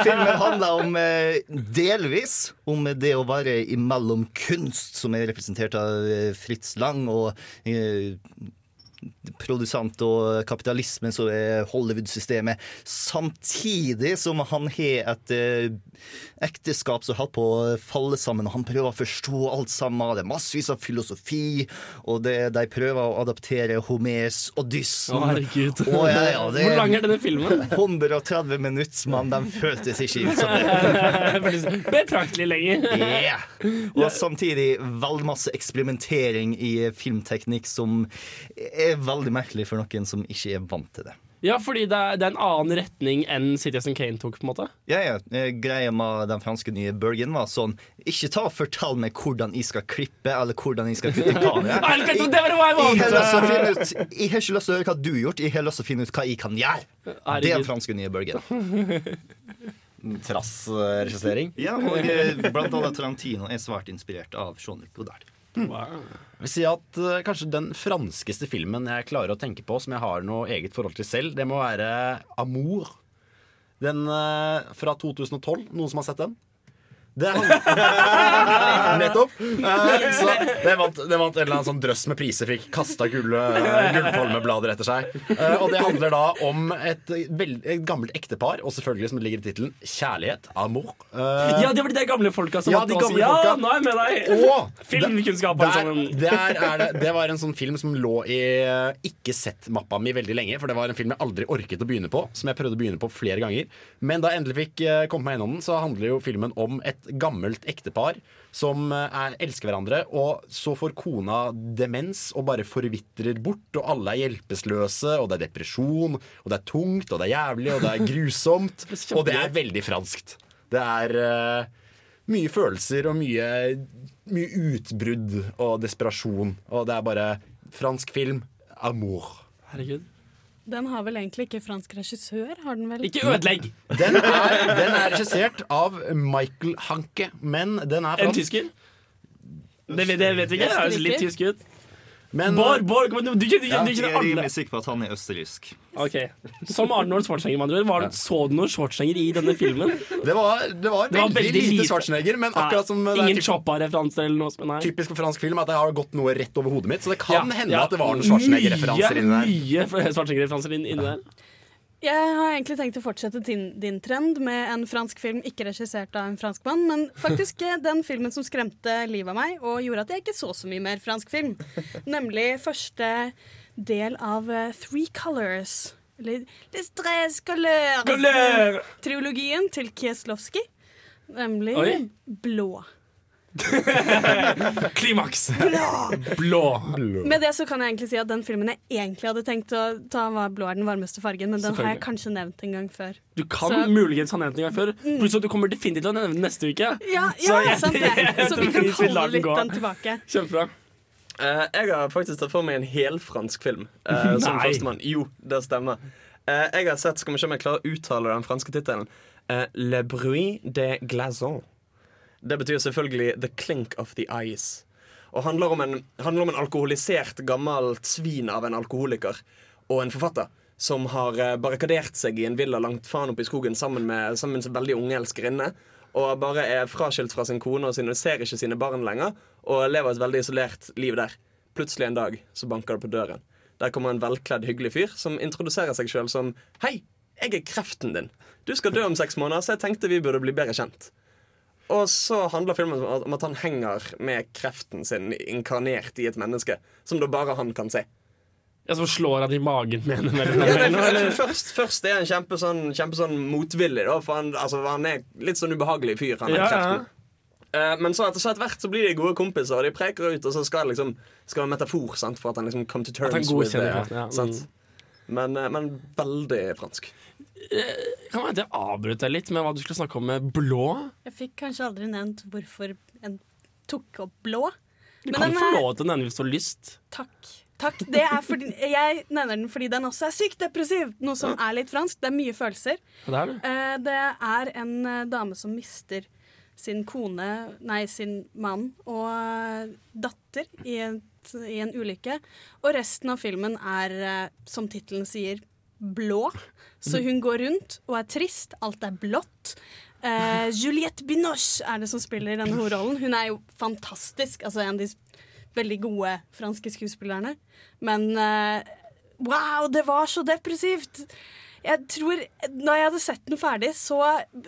Filmen handler om uh, delvis om det å være imellom kunst, som er representert av Fritz Lang, og produsent og kapitalisme, som er Hollywood-systemet. Samtidig som han har et eh, ekteskap som holder på å falle sammen, og han prøver å forstå alt sammen. Det er massevis av filosofi, og det, de prøver å adaptere Homers Odyssen. Å, herregud. Og, ja, ja, det Hvor lang er denne filmen? 130 minutter, men den føltes ikke ut som det. Betraktelig lenger. Yeah. Og samtidig veldig masse eksperimentering i filmteknikk som er veldig merkelig for noen som ikke er vant til det. Ja, fordi det er, det er en annen retning enn Citizen Kane tok, på en måte. Ja, ja. Eh, Greia med den franske nye bølgen var sånn Ikke ta og fortell meg hvordan jeg skal klippe, eller hvordan jeg skal kutte kamera. Jeg Jeg har ut Jeg ikke lyst til å høre hva du har gjort, jeg har lyst til å finne ut hva jeg kan gjøre. Det er den franske nye bølgen. Trassregissering. Ja, og eh, blant annet Tarantino er svært inspirert av Jean-Luc Godard. Jeg vil si at uh, kanskje den franskeste filmen jeg klarer å tenke på som jeg har noe eget forhold til selv, det må være Amour. Den uh, fra 2012. Noen som har sett den? Det er Nettopp. Eh, så det vant, det vant en eller annen sånn drøss med priser, fikk kasta gullpalmeblader etter seg. Eh, og det handler da om et, veld, et gammelt ektepar, og selvfølgelig, som det ligger i tittelen, kjærlighet. Amour. Eh, Ja, det var de gamle folka som Ja, de også- gamle ja, folka. nå er jeg med deg! Og Filmkunnskap, der, der er det, det var en sånn film som lå i eh, ikke sett-mappa mi veldig lenge. For det var en film jeg aldri orket å begynne på, som jeg prøvde å begynne på flere ganger. Men da jeg endelig fikk kommet komme meg gjennom den, så handler jo filmen om et gammelt ektepar som eh, er, elsker hverandre, og så får kona demens og bare forvitrer bort, og alle er hjelpeløse, og det er depresjon, og det er tungt, og det er jævlig, og det er grusomt, og det er veldig franskt. Det er uh, mye følelser og mye, mye utbrudd og desperasjon. Og det er bare fransk film. Amour. Herregud. Den har vel egentlig ikke fransk regissør? Har den vel? Ikke ødelegg! Den er, den er regissert av Michael Hanke, men den er En tysker? Det, vet- det vet vi ikke. Det høres litt tysk ut. Men- Bård, Bård, kom igjen, du, du, du, Ja, jeg er rimelig sikker på at han er østerriksk. Ok, Som Arnold Schwarzenegger. med andre ord. Var det, så du noen Schwarzenegger i denne filmen? Det var, det var veldig, lite Schwarzenegger, men akkurat som det er Ingen Choppa-referanser eller noe sånt? Nei. typisk for fransk film at jeg har gått noe rett over hodet mitt. Så det kan Ja, hende ja. at det var noen Schwarzenegger-referanser inni der. Mye Schwarzenegger-referanser inn- inni der. Jeg har egentlig tenkt å fortsette din, din trend med en fransk film ikke regissert av en franskmann, men faktisk den filmen som skremte livet av meg og gjorde at jeg ikke så så mye mer fransk film. Nemlig første del av eh, Three Colors. Eller Les Tres Coleurs. Triologien til Kieslowski. Nemlig Oi. blå. Klimaks! Blå. Med det så kan jeg egentlig si at den filmen jeg egentlig hadde tenkt å ta, var blå er den varmeste fargen, men den har jeg kanskje nevnt en gang før. Du kan Så- muligens ha nevnt den en gang før. Pluss at du kommer definitivt til å nevne den neste uke. Ja, Så ja jeg- sant det. Så vi kan holde den litt den tilbake. Kjempebra. Uh, jeg har faktisk tatt for meg en helfransk film uh, som førstemann. Jo, det stemmer. Uh, jeg har sett, skal vi se om jeg klarer å uttale den franske tittelen. Eh, Le bruit de glaçons. Det betyr selvfølgelig The clink of the eyes. Og handler om en, handler om en alkoholisert, gammelt svin av en alkoholiker og en forfatter som har eh, barrikadert seg i en villa langt faen oppe i skogen sammen med, sammen en veldig unge elskerinne. Og bare er fraskilt fra sin kone og sine, ser ikke sine barn lenger. Og lever et veldig isolert liv der. Plutselig en dag så banker det på døren. Der kommer en velkledd, hyggelig fyr som introduserer seg sjøl som Hei, jeg er kreften din. Du skal dø om seks måneder, så jeg tenkte vi burde bli bedre kjent. Og så handler filmen om at- han henger med kreften sin inkarnert i et menneske, som da bare han kan se. Ja, Som slår han i magen med henne? Ja, nei, først, først er han kjempe sånn, kjempe sånn motvillig, da, for han, altså, han er litt sånn ubehagelig fyr. Han Ja, kreften. ja. men så etter, så etter hvert så blir de gode kompiser, og de preker ut, og så skal det liksom Skal en metafor sant, for at han liksom come to terms with det. ja. Men, eh, men veldig fransk. Kan være jeg avbrøt deg litt med hva du skulle snakke om med blå. Jeg fikk kanskje aldri nevnt hvorfor en tok opp blå. Du Men kan få lov til å nevne hvis du har lyst. Takk. Takk, det fordi Jeg nevner den fordi den også er sykt depressiv. Noe som er litt fransk. Det er mye følelser. Det er det. Eh, Det er en eh, dame som mister sin kone, nei, sin mann og eh, datter i, et, i en ulykke. Og resten av filmen er, eh, som tittelen sier, blå. Så hun går rundt og er trist. Alt er blått. Uh, Juliette Binoche er det som spiller denne hovedrollen. Hun er jo fantastisk. Altså en av de veldig gode franske skuespillerne. Men uh, wow, det var så depressivt! Jeg tror, Da jeg hadde sett den ferdig, så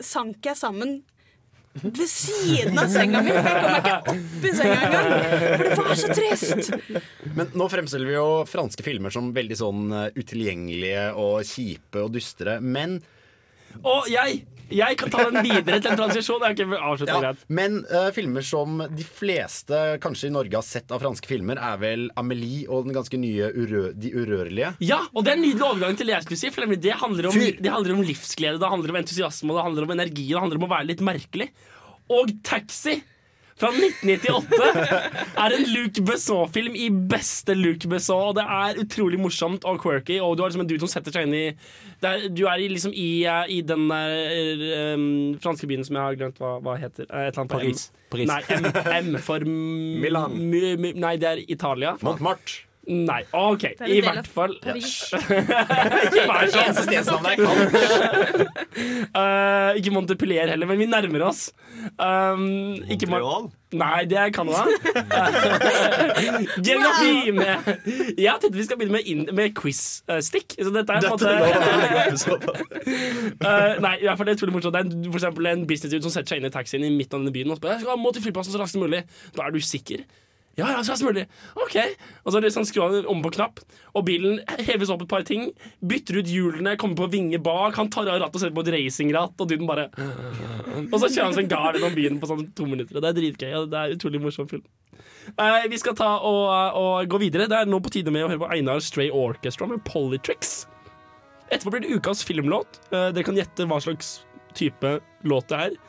sank jeg sammen ved siden av senga mi. For jeg kom meg ikke opp i senga engang. For det var så trist! Men nå fremstiller vi jo franske filmer som veldig sånn eh, utilgjengelige og kjipe og dystre. Men Og jeg! Jeg kan ta den videre til en transisjon. Jeg kan avslutte Ja, greit. men uh, filmer som de fleste kanskje i Norge har sett av franske filmer, er vel Amelie og den ganske nye urø De urørlige. Ja, og det er en nydelig overgang til det jeg skulle si. For det handler, om, det handler om livsglede, det handler om entusiasme, det handler om energi, det handler om å være litt merkelig. Og Taxi fra 1998 er en Luc Besson-film i beste Luc Besson. Og det er utrolig morsomt og quirky, og du har liksom en dude som setter seg inn i er, Du er liksom i, eh, i den der um, franske byen som jeg har glemt hva, hva heter. Eh, Et eller annet Paris. M. Paris. Nei, M, M for Milan. nei, det er Italia. Montmartre. Nei, OK. I del hvert fall Ikke vær sånn. Eneste stedsnavnet jeg kan. Eh, ikke Montepillier heller, men vi nærmer oss. Um, ikke Nei, det er Canada. Geografi med Jeg tenkte vi skal begynne med, inn- med quiz-stikk. Så dette er på en måte uh, Nei, i hvert fall det er utrolig morsomt. Det er for eksempel en businessdude som setter seg inn i taxien i midten av denne byen og spør Jeg skal må til flyplassen så raskt som mulig. Da er du sikker? Ja, ja, så. OK. Og så liksom skrur han om på knapp, og bilen heves opp et par ting. Bytter ut hjulene, kommer på vinge bak. Han tar av rattet og setter på et racingratt, og duden bare Og så kjører han seg gal gjennom byen på sånn to minutter. Det er dritgøy. Og det er utrolig morsom film. Eh, vi skal ta og, og gå videre. Det er nå på tide med å høre på Einar Stray Orchestra med Polytricks. Etterpå blir det ukas filmlåt. Eh, dere kan gjette hva slags type låt det er.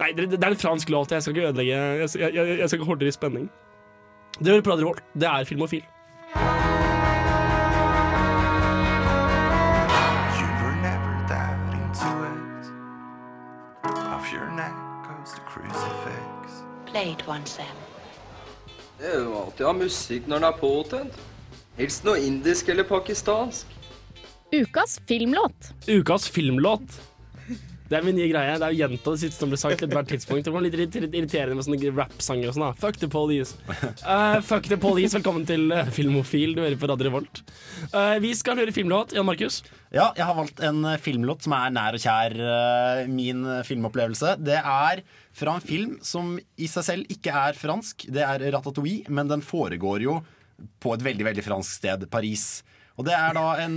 Nei, det, er en fransk låt. Jeg skal ikke ødelegge Jeg, jeg, jeg, jeg skal holde dere i spenning. Det hører på Radio Revolt. Det er Filmofil. Det er jo alltid å ha musikk når den er påtent. Helst noe indisk eller pakistansk. Ukas filmlåt. Ukas filmlåt. Det er min nye greie. Det er jo gjenta det siste som blir sagt til ethvert tidspunkt. Det var litt irri- irriterende med sånne rap-sanger og sånn. da. Fuck the police. Uh, fuck the police. Velkommen til eh, Filmofil. Du hører på Radio Revolt. Uh, vi skal høre filmlåt. Jan Markus? Ja, jeg har valgt en filmlåt som er nær og kjær min filmopplevelse. Det er fra en film som i seg selv ikke er fransk. Det er Ratatouille, men den foregår jo på et veldig, veldig fransk sted, Paris. Og det er da en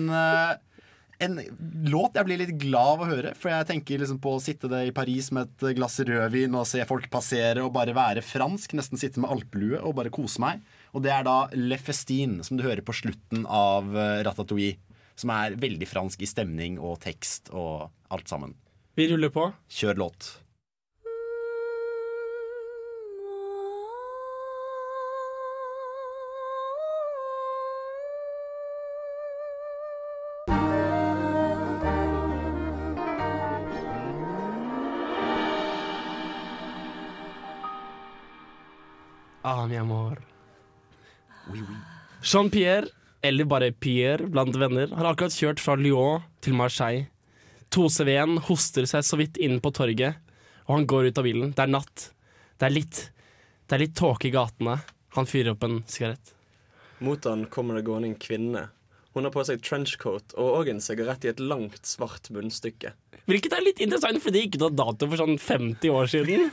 en låt jeg blir litt glad av å høre. For jeg tenker liksom på å sitte det i Paris med et glass rødvin og se folk passere og bare være fransk. Nesten sitte med alpelue og bare kose meg. Og det er da Le Festin, som du hører på slutten av eh, Ratatouille. Som er veldig fransk i stemning og tekst og alt sammen. Vi ruller på. Kjør låt. Ah, mi amor. Jean-Pierre, eller bare Pierre blant venner, har akkurat kjørt fra Lyon til Marseille. 2CV-en hoster seg så vidt inn på torget, og han går ut av bilen. Det er natt. Det er litt Det er litt tåke i gatene. Han fyrer opp en sigarett. Mot han kommer det gående en kvinne. Hun har på seg trenchcoat og òg en sigarett i et langt, svart munnstykke. Hvilket er litt interessant, fordi det gikk ut av dato for sånn 50 år siden.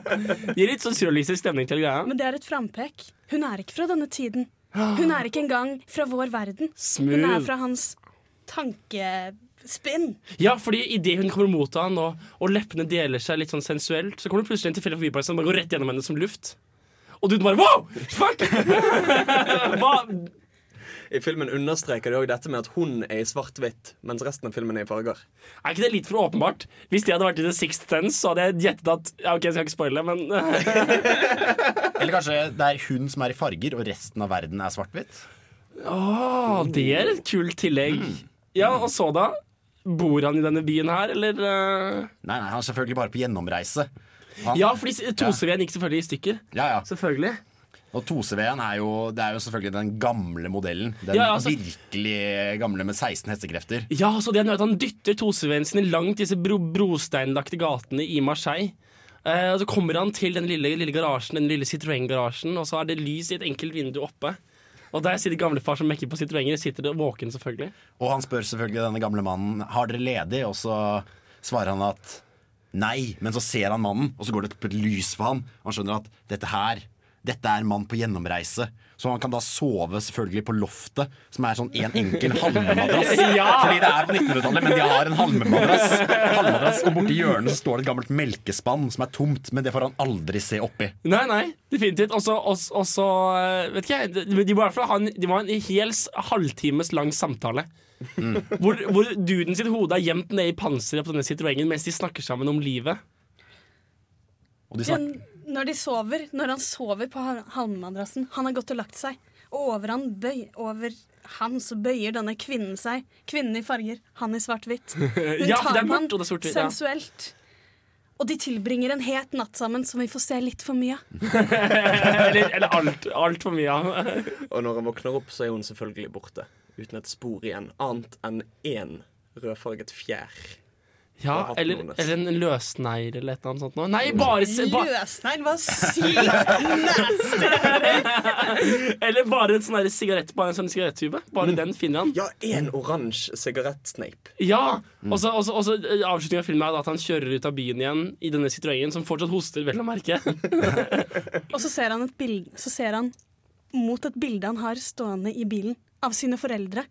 Gir litt sånn surrealistisk stemning til greia. Men det er et frampek. Hun er ikke fra denne tiden. Hun er ikke engang fra vår verden. Hun er fra hans tankespinn. Ja, fordi idet hun kommer mot han, og, og leppene deler seg litt sånn sensuelt, så kommer det plutselig en tilfeldig forbi som bare går rett gjennom henne som luft. Og du bare wow! Fuck! Hva? I filmen understreker de òg dette med at hun er i svart-hvitt, mens resten av filmen er i farger. Er ikke det litt for åpenbart? Hvis de hadde vært i The Sixth Sense, så hadde jeg gjettet at Ja, OK, jeg skal ikke spoile, men Eller kanskje det er hun som er i farger, og resten av verden er svart-hvitt? Åh, det er et kult tillegg. Ja, og så da? Bor han i denne byen her, eller eh? Nei, nei, han er selvfølgelig bare på gjennomreise. Han- Ja, fordi Tosevien ja. gikk selvfølgelig i stykker. Ja, ja. Selvfølgelig. Og 2CV-en er er jo selvfølgelig den gamle modellen. Den Ja, altså- virkelig gamle med 16 hestekrefter. Ja, så det er noe at Han dytter 2CV-en sine langt disse bro brosteinlagte gatene i Marseille. Eh, og Så kommer han til den lille, lille garasjen, den lille Citroën-garasjen, og så er det lys i et enkelt vindu oppe. Og der sitter gamlefar som mekker på Citroënger. Sitter våken, selvfølgelig. Og han spør selvfølgelig denne gamle mannen Har dere ledig, og så svarer han at nei. Men så ser han mannen, og så går det opp et lys for han. Og han skjønner at dette her dette er en mann på gjennomreise. Så han kan da sove selvfølgelig på loftet, som er sånn en enkel halmemadrass. Ja! Fordi det er på 1900-tallet, men de har en halmemadrass. halmemadrass og borti hjørnet så står det et gammelt melkespann som er tomt, men det får han aldri se oppi. Nei, nei, definitivt. Og så, og, og så eh, Vet ikke jeg. De, må i hvert fall ha en, de må ha en hel halvtimes lang samtale. Hvor, hvor duden sitt hode er gjemt ned i panseret på denne Citroëngen mens de snakker sammen om livet. Og de Ja, når de sover, når han sover på hal- halmmadrassen Han har gått og lagt seg, og over han, bøy, over han så bøyer denne kvinnen seg. Kvinnen i farger, han i svart-hvitt. Hun Ja, er tar mørkt, og det er sensuelt. Og de tilbringer en het natt sammen som vi får se litt for mye av. eller eller alt, alt for mye av. Og når han våkner opp, så er hun selvfølgelig borte. Uten et spor igjen, annet enn én rødfarget fjær. Ja, eller, eller en løsnegl eller et eller annet sånt noe. Nei, bare, se- ba, Løsnegl Hva sykt! Eller bare en sånn sigarett Bare en sånn sigarettube. Bare den finner han. Ja, en oransje sigarettsneip. Ja! Og så og så- og eh, avslutningen av filmen er at han kjører ut av byen igjen i denne Citroën, som fortsatt hoster, vel å merke. Og så ser han et bild, Så ser han mot et bilde han har stående i bilen av sine foreldre.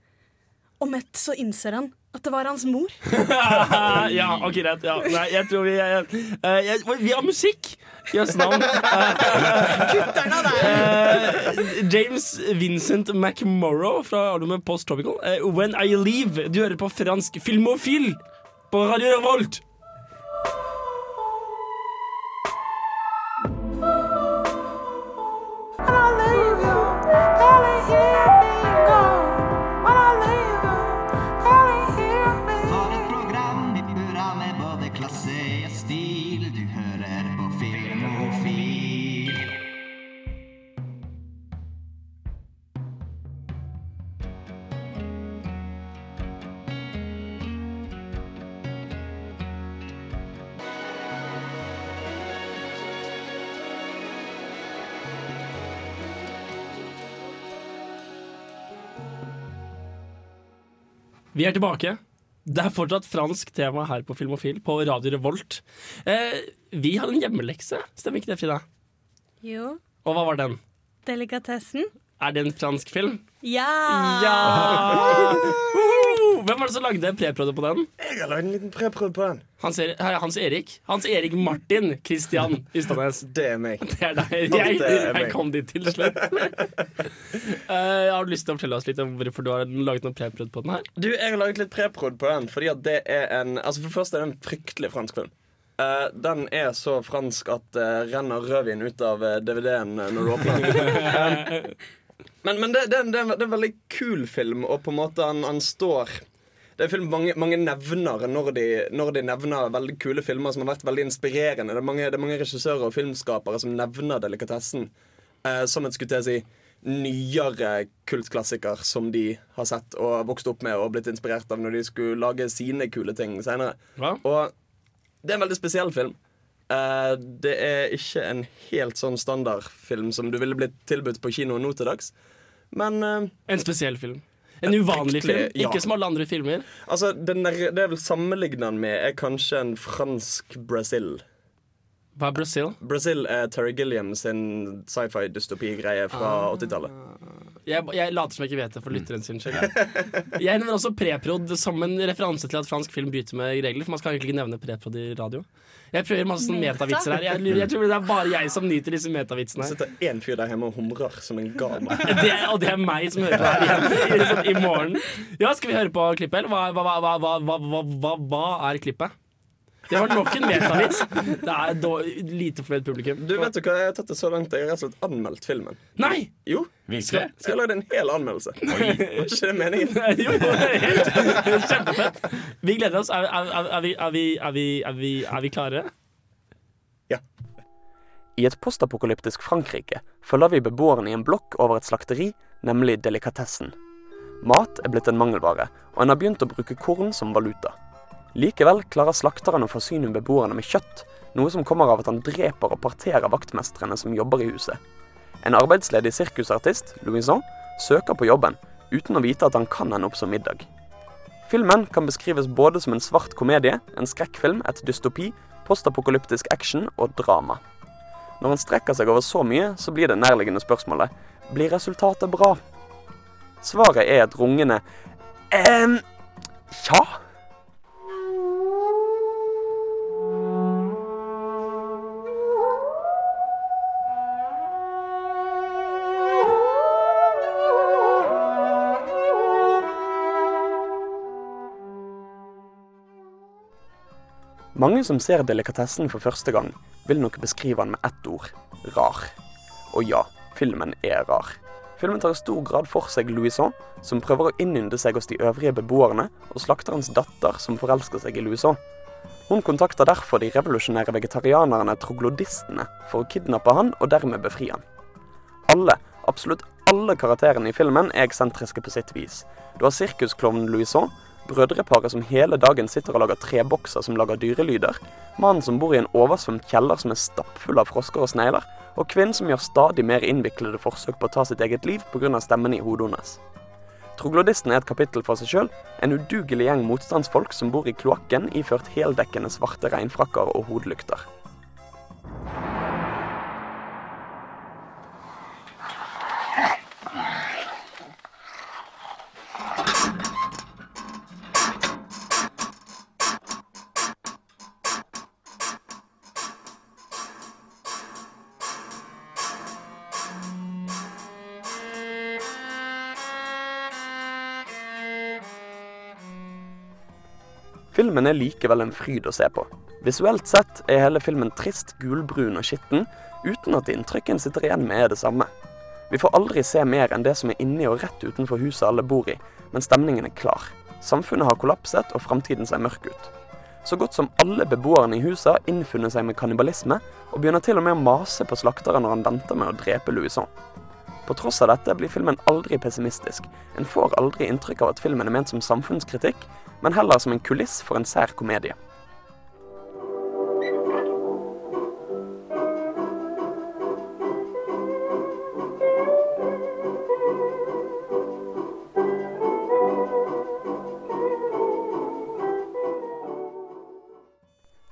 Om ett så innser han at det var hans mor. ja, ok, greit. Ja. Nei, jeg tror vi jeg, eh, jeg, Vi har musikk! Jøss navn. Eh, James Vincent McMorrow fra albumet Post Tropical. Uh, When I Leave. Du hører på fransk Filmofil på Radio Revolt. Vi er tilbake. Det er fortsatt fransk tema her på Filmofil på Radio Revolt. Eh, vi hadde en hjemmelekse, stemmer ikke det, Frida? Jo. Og hva var den? Delikatessen. Er det en fransk film? Ja! Ja! Hvem var det som lagde preprøve på den? Jeg har lagd en liten preprøve på den. Hans, er Hans Erik Hans Erik Martin Kristian Ystadnes. Det er meg. Det er deg. Jeg, jeg kom dit til slutt. uh, har du lyst til å fortelle oss litt om hvorfor du har laget noe preprod på den her? Du, Jeg har laget litt preprod på den, fordi at det er en Altså For det første er det en fryktelig fransk film. Uh, den er så fransk at det renner rødvin ut av uh, DVD-en når du åpner den. Men men det, det, er en- det, er en, det er en veldig kul film, og på en måte han, han står det er film mange, mange nevner når de, når de nevner veldig kule filmer som har vært veldig inspirerende. Det er mange, det er mange regissører og filmskapere som nevner delikatessen eh, som en skulle å si nyere kultklassiker som de har sett og vokst opp med og blitt inspirert av når de skulle lage sine kule ting senere. Og det er en veldig spesiell film. Eh, det er ikke en helt sånn standardfilm som du ville blitt tilbudt på kino nå til dags. Men uh, En spesiell film. En uvanlig film. ja. Ikke som alle andre filmer. Altså, den der, Det er vel sammenlignende med, er kanskje en fransk Brasil. Hva er Brasil? Brasil er Terry Gilliam sin sci-fi-dystopi-greie fra Ah. 80-tallet. Jeg, jeg later som jeg ikke vet det for lytteren sin skyld. Jeg nevner også preprod som en referanse til at fransk film bryter med regler. For man skal egentlig ikke nevne preprod i radio. Jeg prøver masse sånne metavitser her. Jeg, jeg tror det er bare jeg som nyter disse metavitsene. Det sitter én fyr der hjemme og humrer som en gal. Det, og det er meg som hører på her igjen i, sånn, i morgen. Ja, skal vi høre på klippet, eller hva, hva, hva, hva, hva, hva, hva, hva er klippet? Det var nok en metavits. Det er da, lite fornøyd publikum. Du vet jo hva, Jeg har tatt det så langt jeg har rett og slett anmeldt filmen. Nei! Jo. Skal, skal jeg lage en hel anmeldelse? Var ikke det meningen? jo, helt, kjempefett. Vi gleder oss. Er, er, er, vi, er, vi, er, vi, er, vi, er vi klare? I et postapokalyptisk Frankrike følger vi beboerne i en blokk over et slakteri, nemlig delikatessen. Mat er blitt en mangelvare, og en har begynt å bruke korn som valuta. Likevel klarer slakteren å forsyne beboerne med kjøtt, noe som kommer av at han dreper og parterer vaktmestrene som jobber i huset. En arbeidsledig sirkusartist, Louison, søker på jobben, uten å vite at han kan ende opp som middag. Filmen kan beskrives både som en svart komedie, en skrekkfilm, et dystopi, postapokalyptisk action og drama. Når han strekker seg over så mye, så blir det nærliggende spørsmålet blir resultatet bra. Svaret er et rungende ehm, ja. Mange som ser delikatessen for første gang, vil nok beskrive den med ett ord rar. Og ja, filmen er rar. Filmen tar i stor grad for seg Louison, som prøver å innynde seg hos de øvrige beboerne, og slakterens datter, som forelsker seg i Louison. Hun kontakter derfor de revolusjonære vegetarianerne troglodistene for å kidnappe han og dermed befri han. Alle, absolutt alle karakterene i filmen er eksentriske på sitt vis. Du har sirkusklovnen Louison, brødreparet som hele dagen sitter og lager trebokser som lager dyrelyder, mannen som bor i en oversvømt kjeller som er stappfull av frosker og snegler, og kvinnen som gjør stadig mer innviklede forsøk på å ta sitt eget liv pga. stemmen i hodet hennes. Troglodisten er et kapittel for seg sjøl, en udugelig gjeng motstandsfolk som bor i kloakken iført heldekkende svarte regnfrakker og hodelykter. Er likevel en fryd å se på. Visuelt sett er hele filmen trist, gulbrun og skitten, uten at inntrykken sitter igjen med det samme. Vi får aldri se mer enn det som er inni og rett utenfor huset alle bor i, men stemningen er klar. Samfunnet har kollapset, og framtiden ser mørk ut. Så godt som alle beboerne i huset har innfunnet seg med kannibalisme, og begynner til og med å mase på slakteren når han venter med å drepe Louison. På tross av dette blir filmen aldri pessimistisk. En får aldri inntrykk av at filmen er ment som samfunnskritikk, men heller som en kuliss for en sær komedie.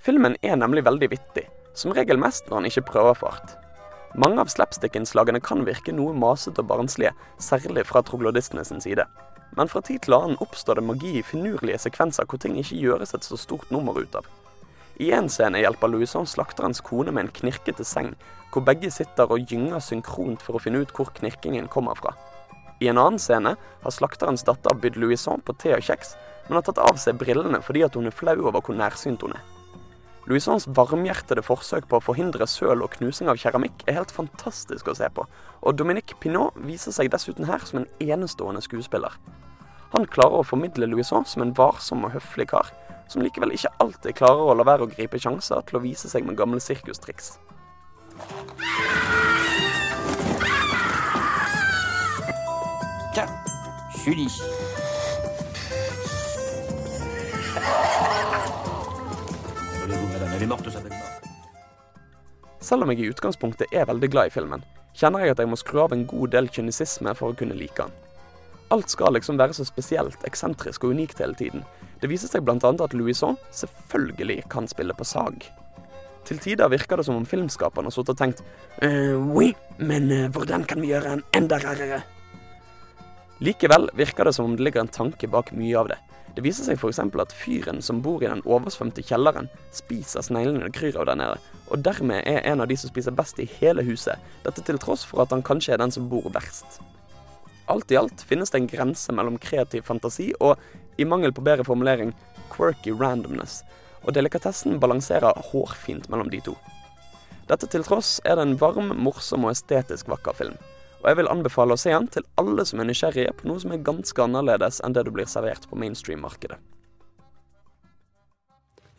Filmen er nemlig veldig vittig, som regel mest når han ikke prøver for hardt. Mange av slapstick-innslagene kan virke noe masete og barnslige, særlig fra troglodistene sin side. Men fra tid til annen oppstår det magi i finurlige sekvenser hvor ting ikke gjøres et så stort nummer ut av. I en scene hjelper Louison slakterens kone med en knirkete seng, hvor begge sitter og gynger synkront for å finne ut hvor knirkingen kommer fra. I en annen scene har slakterens datter bydd Louison på te og kjeks, men har tatt av seg brillene fordi hun er flau over hvor nærsynt hun er. Louisons varmhjertede forsøk på å forhindre søl og knusing av keramikk er helt fantastisk å se på, og Dominique Pinot viser seg dessuten her som en enestående skuespiller. Han klarer å formidle Louison som en varsom og høflig kar, som likevel ikke alltid klarer å la være å gripe sjanser til å vise seg med gamle sirkustriks. Tiens, je suis elle est morte, sa Selv om jeg i utgangspunktet er veldig glad i filmen, kjenner jeg at jeg må skru av en god del kynisisme for å kunne like den. Alt skal liksom være så spesielt, eksentrisk og unikt hele tiden. Det viser seg bl.a. at Louison selvfølgelig kan spille på sag. Til tider virker det som om filmskaperne har sittet og tenkt eh, oui, men eh, hvordan kan vi gjøre en enda rarere? Likevel virker det som om det ligger en tanke bak mye av det. Det viser seg f.eks. at fyren som bor i den oversvømte kjelleren, spiser sneglene det kryr av der nede, og dermed er en av de som spiser best i hele huset, dette til tross for at han kanskje er den som bor verst. Alt i alt finnes det en grense mellom kreativ fantasi og, i mangel på bedre formulering, quirky randomness, og delikatessen balanserer hårfint mellom de to. Dette til tross er det en varm, morsom og estetisk vakker film. Og jeg vil anbefale å se den til alle som er nysgjerrige på noe som er ganske annerledes enn det du blir servert på mainstream-markedet.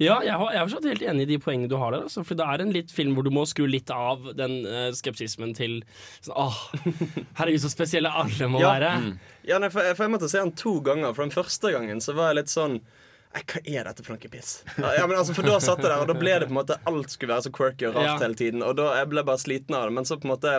Ja, jeg, har, jeg er fortsatt helt enig i de poengene du har der. Altså, for det er en litt film hvor du må skru litt av den uh, skepsismen til sånn, Åh, herregud, så spesielle alle må Ja. være. Ja, nei, for, for jeg måtte se den to ganger. For den første gangen så var jeg litt sånn hva er dette for noe piss? Ja, ja, men altså, for da satt jeg der, og da ble det på en måte alt skulle være så quirky og rart Ja. hele tiden. Og da jeg ble bare sliten av det. Men så på en måte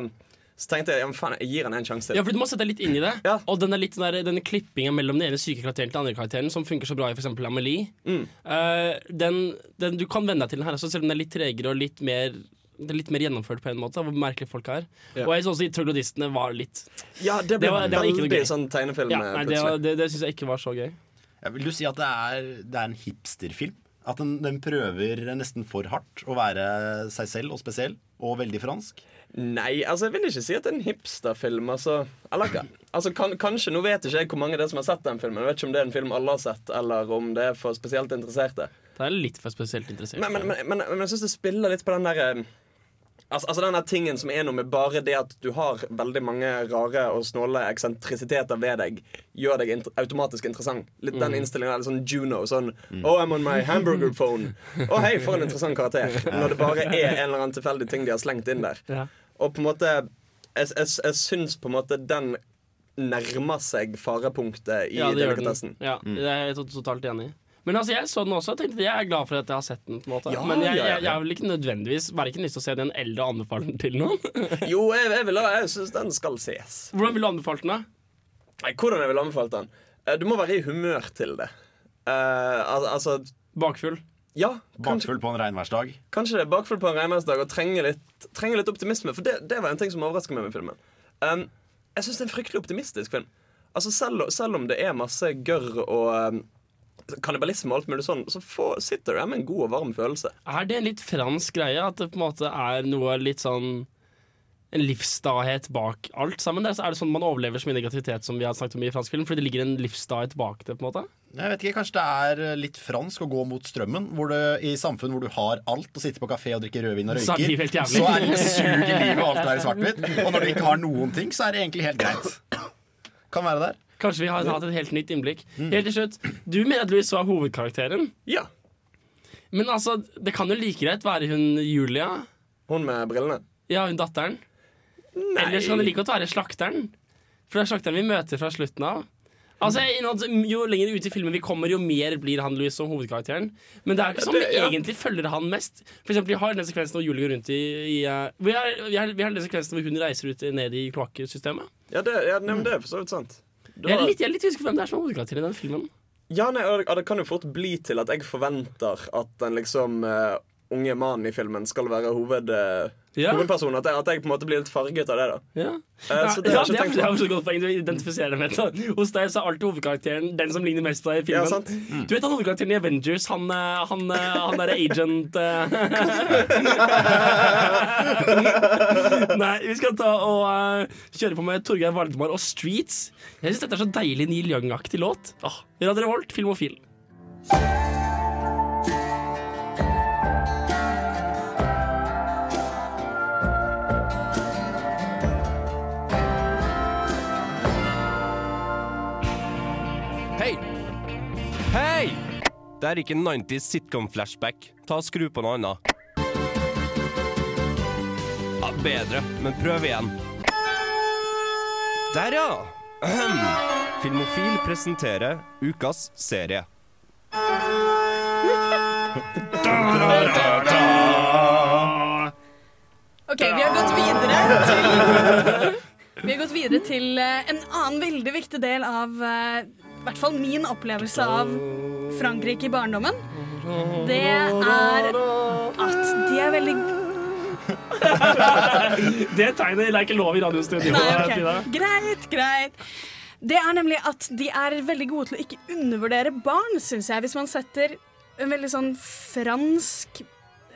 Så tenkte jeg ja, men faen, jeg gir han en sjanse til. Ja, for Du må sette deg litt inn i det. Og den er litt denne, denne klippingen mellom den ene syke karakteren til den andre karakteren, som funker så bra i eksempel Amelie, Mm. uh, den, den, du kan venne deg til den her også, selv om den er litt tregere og litt mer det er litt mer gjennomført på en måte, hvor merkelige folk er. Ja. Og jeg synes også de troglodistene var litt Ja, det ble det var det var veldig sånn tegnefilm, Ja, eh, nei, det, var- det, det syns jeg ikke var så gøy. Ja, vil du si at det er, det er en hipsterfilm? At den, den prøver nesten for hardt å være seg selv og spesiell, og veldig fransk? Nei, altså jeg vil ikke si at det er en hipsterfilm. Altså, eller, altså kan, Kanskje, Nå vet ikke jeg hvor mange det er som har sett den filmen. Jeg vet ikke om det er en film alle har sett, eller om det er for spesielt interesserte. Det er litt for spesielt interessert. Men, men, men, men, men jeg syns det spiller litt på den der eh, Altså, altså den der tingen som er noe med bare det at du har veldig mange rare og snåle eksentrisiteter ved deg, gjør deg int automatisk interessant. Litt den Mm. innstillingen er sånn Juno. Sånn Oh, I'm on my hamburger phone. Å, hei, for en interessant karakter. Når det bare er en eller annen tilfeldig ting de har slengt inn der. Ja. Og på en måte Jeg, jeg, jeg syns på en måte den nærmer seg farepunktet i Ja, det gjør den. delikatessen. Ja, det er jeg totalt enig i. Men altså, jeg så den også og tenkte jeg er glad for at jeg har sett den. på en måte Ja, Men jeg, jeg, jeg vil ikke nødvendigvis verken lyst til å se den eller anbefale den til noen. Jo, jeg, jeg, vil, jeg syns den skal ses. Hvordan ville du anbefalt den? da? Nei, hvordan jeg vil anbefalt den? Eh, Du må være i humør til det. Uh, al altså Bakfull? Ja. Bakfull på en regnværsdag? kanskje det bakfull på en regnværsdag og trenger litt, trenger litt optimisme. For det, det var en ting som overrasker meg med filmen. Um, jeg syns det er en fryktelig optimistisk film. Altså Selv, selv om det er masse gørr og um, kannibalisme og alt mulig sånn, så får, sitter du med en god og varm følelse. Er det en litt fransk greie? At det på en måte er noe litt sånn en livsstahet bak alt sammen? der? Så er det sånn man overlever så mye negativitet som vi har snakket om i fransk film? Fordi det ligger en livsstahet bak det? på en måte Jeg vet ikke, Kanskje det er eh, litt fransk å gå mot strømmen hvor det, i samfunn hvor du har alt og sitter på kafé og drikker rødvin og er røyker. Så er det suger livet og alt være svart-hvitt. Og når du ikke har noen ting, så er det egentlig helt greit. Kan være der. Kanskje vi har hatt et helt nytt innblikk. Helt til slutt, Du mener at Louis var hovedkarakteren? Ja. Men altså, det kan jo like greit være hun Julia. Hun med brillene? Ja, hun datteren. Eller så kan det like godt være slakteren. For det er slakteren vi møter fra slutten av. Altså, Jo lenger ut i filmen vi kommer, jo mer blir han Louis som hovedkarakteren. Men det er ikke sånn vi ja. egentlig følger han mest. For eksempel, Vi har den sekvensen hvor Julie går rundt i, i uh, vi, har, vi, har, vi har den sekvensen hvor hun reiser ut ned i kloakksystemet. Ja, det, ja, men det er for så vidt sant. Du Jeg er litt, jeg er litt usikker på hvem det er som er hovedkarakter i den filmen. Ja, nei, det, det kan jo fort bli til at jeg forventer at den liksom eh, unge mannen i filmen skal være hoved, eh, Ja. hovedpersonen. At jeg, at jeg på en måte blir litt farget av det, da. Ja. Eh, så det ja, har jeg ikke er, tenkt er på. godt poeng. Du identifiserer med det. Hos deg så er alltid hovedkarakteren den som ligner mest på deg i Ja, filmen. sant. Mm. Du vet han hovedkarakteren i Avengers, han, eh, han, han derre agent. Nei, vi skal ta og uh, kjøre på med Torgeir Valdemar og Streets. Jeg syns dette er så deilig Neil Young-aktig låt. Åh, Radio Revolt, Filmofil. Det er ikke 90s sitcom-flashback. Ta og Skru på noe annet. Ja, bedre, men prøv igjen. Der, ja! Ahem. Filmofil presenterer ukas serie. OK, vi har gått videre til Vi har gått videre til eh, en annen veldig viktig del av eh, i hvert fall min opplevelse av Frankrike i barndommen. Det er at de er veldig Det tegnet er ikke lov i radiostudio. Okay. Greit, greit. Det er nemlig at de er veldig gode til å ikke undervurdere barn, syns jeg. Hvis man setter en veldig sånn fransk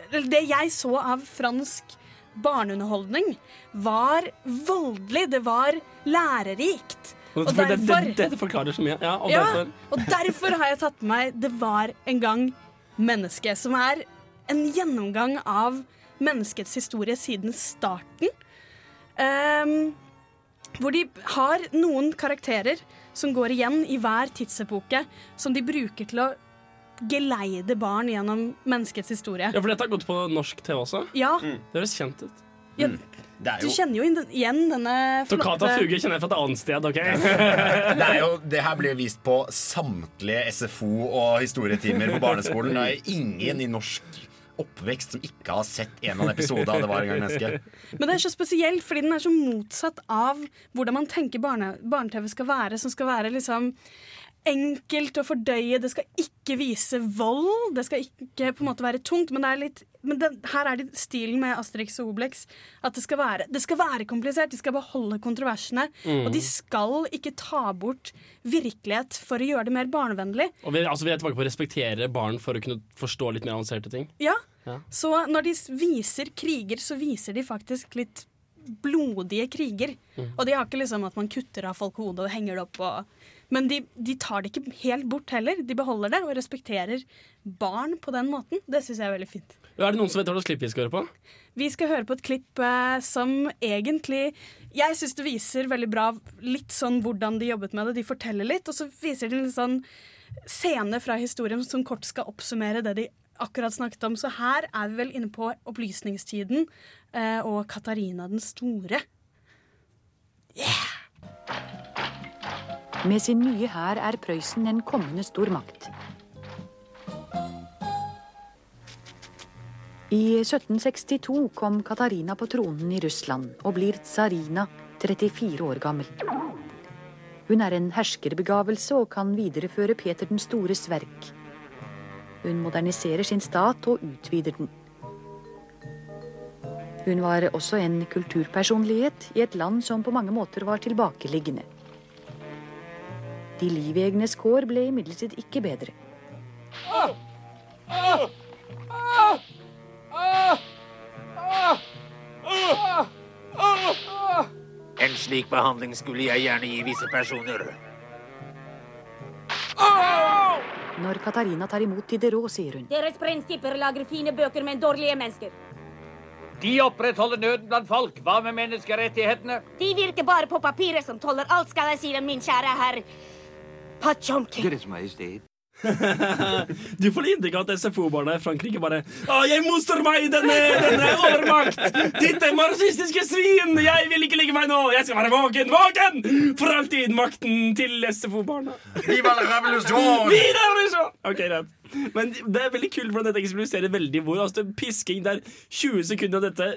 eller Det jeg så av fransk barneunderholdning, var voldelig. Det var lærerikt. Og derfor det, det, dette forklarer så mye. Ja, og ja, derfor og derfor har jeg tatt med meg 'Det var en gang menneske', som er en gjennomgang av menneskets historie siden starten. Um, hvor de har noen karakterer som går igjen i hver tidsepoke, som de bruker til å geleide barn gjennom menneskets historie. Ja, for dette har gått på norsk TV også? Ja. Det høres kjent ut. Ja, Det er Du jo kjenner jo igjen denne Toccata flotte fuge kjenner jeg fra et annet sted, OK? det, er jo, det her blir vist på samtlige SFO og historietimer på barneskolen. Det er ingen i norsk oppvekst som ikke har sett en av episodene av Det var en gang menneske. Men det er så spesielt, fordi den er så motsatt av hvordan man tenker barne- barne-TV skal være. Som skal være liksom enkelt å fordøye. Det skal ikke vise vold. Det skal ikke på en måte være tungt. Men, det er litt, men det, her er det stilen med Asterix og Obelix. At det skal være, det skal være komplisert. De skal beholde kontroversene. Mm. Og de skal ikke ta bort virkelighet for å gjøre det mer barnevennlig. Og vi, altså, vi er tilbake på å respektere barn for å kunne forstå litt mer avanserte ting. Ja, Ja. Så når de viser kriger, så viser de faktisk litt blodige kriger. Mm. Og de har ikke liksom at man kutter av folk hodet og henger det opp og Men de, de tar det ikke helt bort heller. De beholder det og respekterer barn på den måten. Det syns jeg er veldig fint. Er det noen som vet hva slags klipp vi skal høre på? Vi skal høre på et klipp eh, som egentlig Jeg syns det viser veldig bra litt sånn hvordan de jobbet med det. De forteller litt, og så viser de en sånn scene fra historien som kort skal oppsummere det de akkurat snakket om. Så her er vi vel inne på opplysningstiden eh, og Katarina den store. Med sin nye hær er Prøysen en kommende stor makt. I 1762 kom Katarina på tronen i Russland og blir tsarina 34 år gammel. Hun er en herskerbegavelse og kan videreføre Peter den stores verk. Hun moderniserer sin stat og utvider den. Hun var også en kulturpersonlighet i et land som på mange måter var tilbakeliggende. De livegne kår ble imidlertid ikke bedre. En slik behandling skulle jeg gjerne gi visse personer. Når Katarina tar imot Diderot, sier hun. Deres prinsipper lager fine bøker, men dårlige mennesker. De opprettholder nøden blant folk. Hva med menneskerettighetene? De virker bare på papiret som tåler alt, skal jeg si dem, min kjære herr Majestet. Du får inntrykk av at SFO-barna i Frankrike bare Å, jeg motstår meg denne, denne overmakt! Dette marxistiske svin! Jeg vil ikke ligge meg nå! Jeg skal være våken! Våken! For alltid makten til SFO-barna. Viva la revolution! Viva la revolution! Ok, greit. Men det er veldig kult hvordan dette eksemplifiserer veldig hvor altså, pisking der 20 sekunder av dette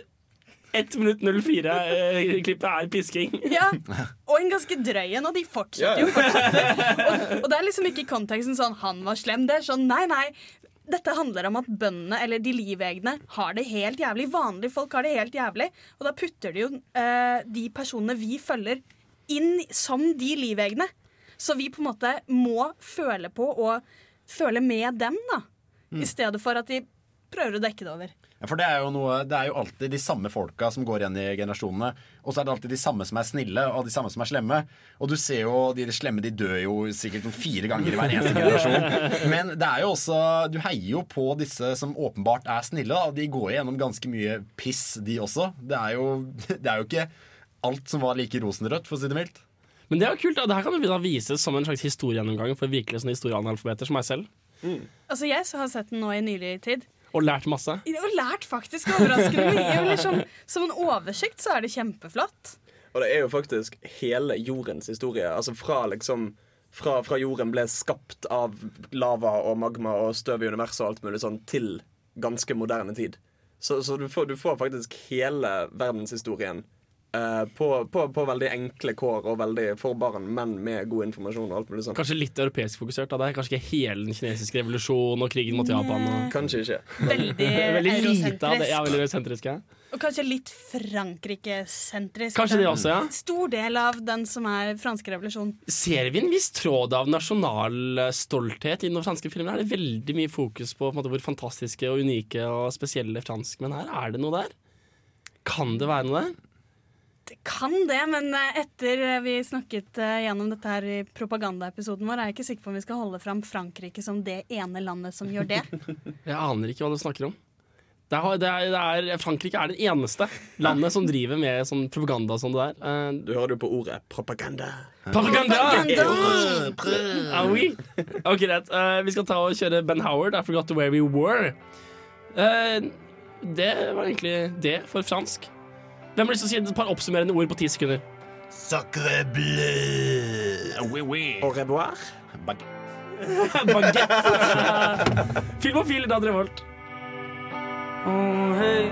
1 minutt 04-klippet er pisking. Ja, og en ganske drøy en, og de fortsetter jo. fortsetter. Og, og det er liksom ikke i konteksten sånn 'han var slem'. Det er sånn nei, nei. Dette handler om at bøndene, eller de livegne, har det helt jævlig. Vanlige folk har det helt jævlig. Og da putter de jo eh, de personene vi følger, inn som de livegne. Så vi på en måte må føle på og føle med dem, da. Mm. I stedet for at de prøver å dekke det over. Ja, for det er, jo noe, det er jo alltid de samme folka som går igjen i generasjonene. Og så er det alltid de samme som er snille, og de samme som er slemme. Og du ser jo de slemme de dør jo sikkert fire ganger i hver eneste generasjon. Men det er jo også Du heier jo på disse som åpenbart er snille. Da. De går gjennom ganske mye piss, de også. Det er jo, det er jo ikke alt som var like rosenrødt, for å si det mildt. Men det er jo kult. da. Det her kan vi da vises som en slags historiegjennomgang for virkelig sånne historieanalfabeter som meg selv. Altså Jeg har sett den nå i nylig tid. Og lært masse. Og lært faktisk overraskende mye. Eller Som, som en oversikt så er det kjempeflott. Og det er jo faktisk hele jordens historie. Altså fra liksom fra, fra jorden ble skapt av lava og magma og støv i universet og alt mulig sånn, til ganske moderne tid. Så, så du, får, du får faktisk hele verdenshistorien eh, på, på, på veldig enkle kår og veldig for barn, men med god informasjon og alt mulig sånt Kanskje litt europeisk fokusert. av Det er kanskje ikke hele den kinesiske revolusjonen og krigen mot Japan. Og... Kanskje ikke. Veldig veldig lite av det. Ja, veldig eurosentrisk, ja. Og kanskje litt Frankrike-sentrisk. Kanskje det også, ja. Stor del av den som er franske revolusjon. Ser vi en viss tråd av nasjonal eh, stolthet i den franske filmen? Er det veldig mye fokus på, på en måte, hvor fantastiske og unike og spesielle franskmenn er? Er det noe der? Kan det være noe der? Det kan det, men eh, etter vi snakket eh, gjennom dette her i propagandaepisoden vår, er jeg ikke sikker på om vi skal holde fram Frankrike som det ene landet som gjør det. Jeg aner ikke hva du snakker om. Det er, det er, det er, Frankrike er det eneste landet som driver med sånn propaganda som det der. Eh, Du hører jo på ordet propaganda. Propaganda! Propaganda! Ah, oui. Ok, greit. Eh, vi skal ta og kjøre Ben Howard. I forgot where we were. Eh, det var egentlig det for fransk. Hvem har lyst til å si et par oppsummerende ord på ti sekunder? Sacre bleu. Oui, oui. Au revoir. Baguette! Filmofil i Radio Revolt. Oh, hey,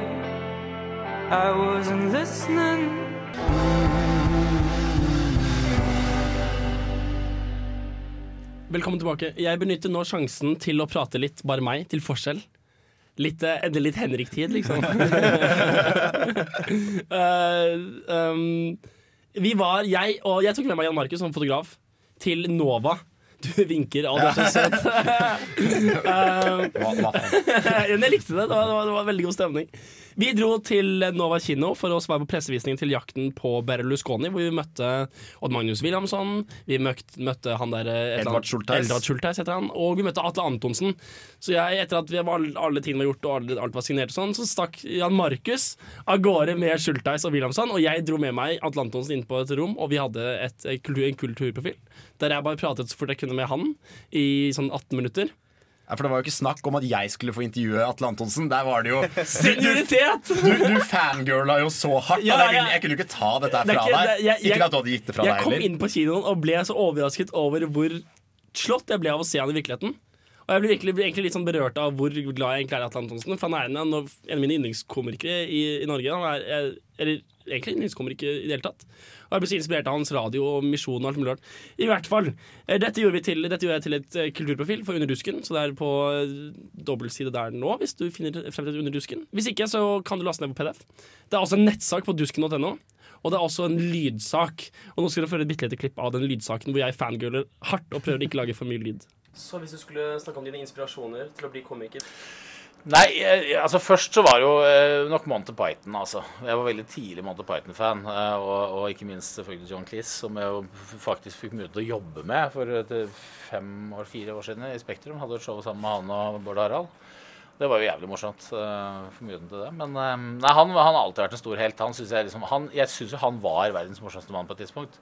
I wasn't listening. Velkommen tilbake. Jeg benytter nå sjansen til å prate litt, bare meg, til forskjell. Litt, eh, endelig litt Henrik-tid, liksom. uh, um, vi var, jeg og jeg tok med meg Jan Markus som fotograf til Nova. Du vinker, og du er så søt. uh, jeg likte det. Det var, det, var, det var veldig god stemning. Vi dro til Nova kino for å svare på pressevisningen til Jakten på Berlusconi, hvor vi møtte Odd Magnus Wilhelmsson, vi møtte, møtte han der eh, Edvard Schultheis. Schultheis han, og vi møtte Atle Antonsen. Så jeg, etter at vi var, alle tingene var gjort og alle, alt var signert, og sånn, så stakk Jan Markus av gårde med Schultheis og Wilhelmsson, og jeg dro med meg Atle Antonsen inn på et rom, og vi hadde et, en kulturprofil der jeg bare pratet så fort jeg kunne med han i sånn 18 minutter. For Det var jo ikke snakk om at jeg skulle få intervjue Atle Antonsen. Der var det jo Senioritet! Du, du fangirla jo så hardt. Ja, jeg, jeg kunne jo ikke ta dette Det er fra ikke- deg. det- jeg- ikke jeg- at du hadde gitt det fra Jeg deg kom heller. inn på kinoen og ble så overrasket over hvor slått jeg ble av å se han i virkeligheten. Og jeg ble virkelig, ble egentlig litt sånn berørt av hvor glad jeg egentlig er i Atle Antonsen. For han er en av, en av mine yndlingskomikere i, i Norge. Han er, eller egentlig yndlingskomiker i det hele tatt. Og jeg ble så inspirert av hans radio og misjon og alt mulig rart. I hvert fall. eh, Dette gjorde, til, dette gjorde jeg til et eh, kulturprofil for Under dusken, så det er på eh, dobbeltside der nå, hvis du finner frem til Under dusken. Hvis ikke, så kan du laste ned på PDF. Det er også en nettsak på dusken.no. Og det er også en lydsak. Og nå skal dere få et bitte lite klipp av den lydsaken hvor jeg fangirler hardt og prøver ikke å ikke lage for mye lyd. Så hvis du skulle snakke om dine inspirasjoner til å bli komiker Nei, eh, altså først så var det jo eh, nok Monty Python, altså. Jeg var veldig tidlig Monty Python-fan. eh, og, og ikke minst selvfølgelig John Cleese, som jeg faktisk fikk mulighet til å jobbe med for fem år, fire år siden i Spektrum. Hadde et show sammen med han og Bård Harald. Det var jo jævlig morsomt. Uh, til det. Men uh, nei, han, har alltid vært en stor helt. Han synes jeg liksom, han, jeg syns jo han var verdens morsomste mann på et tidspunkt.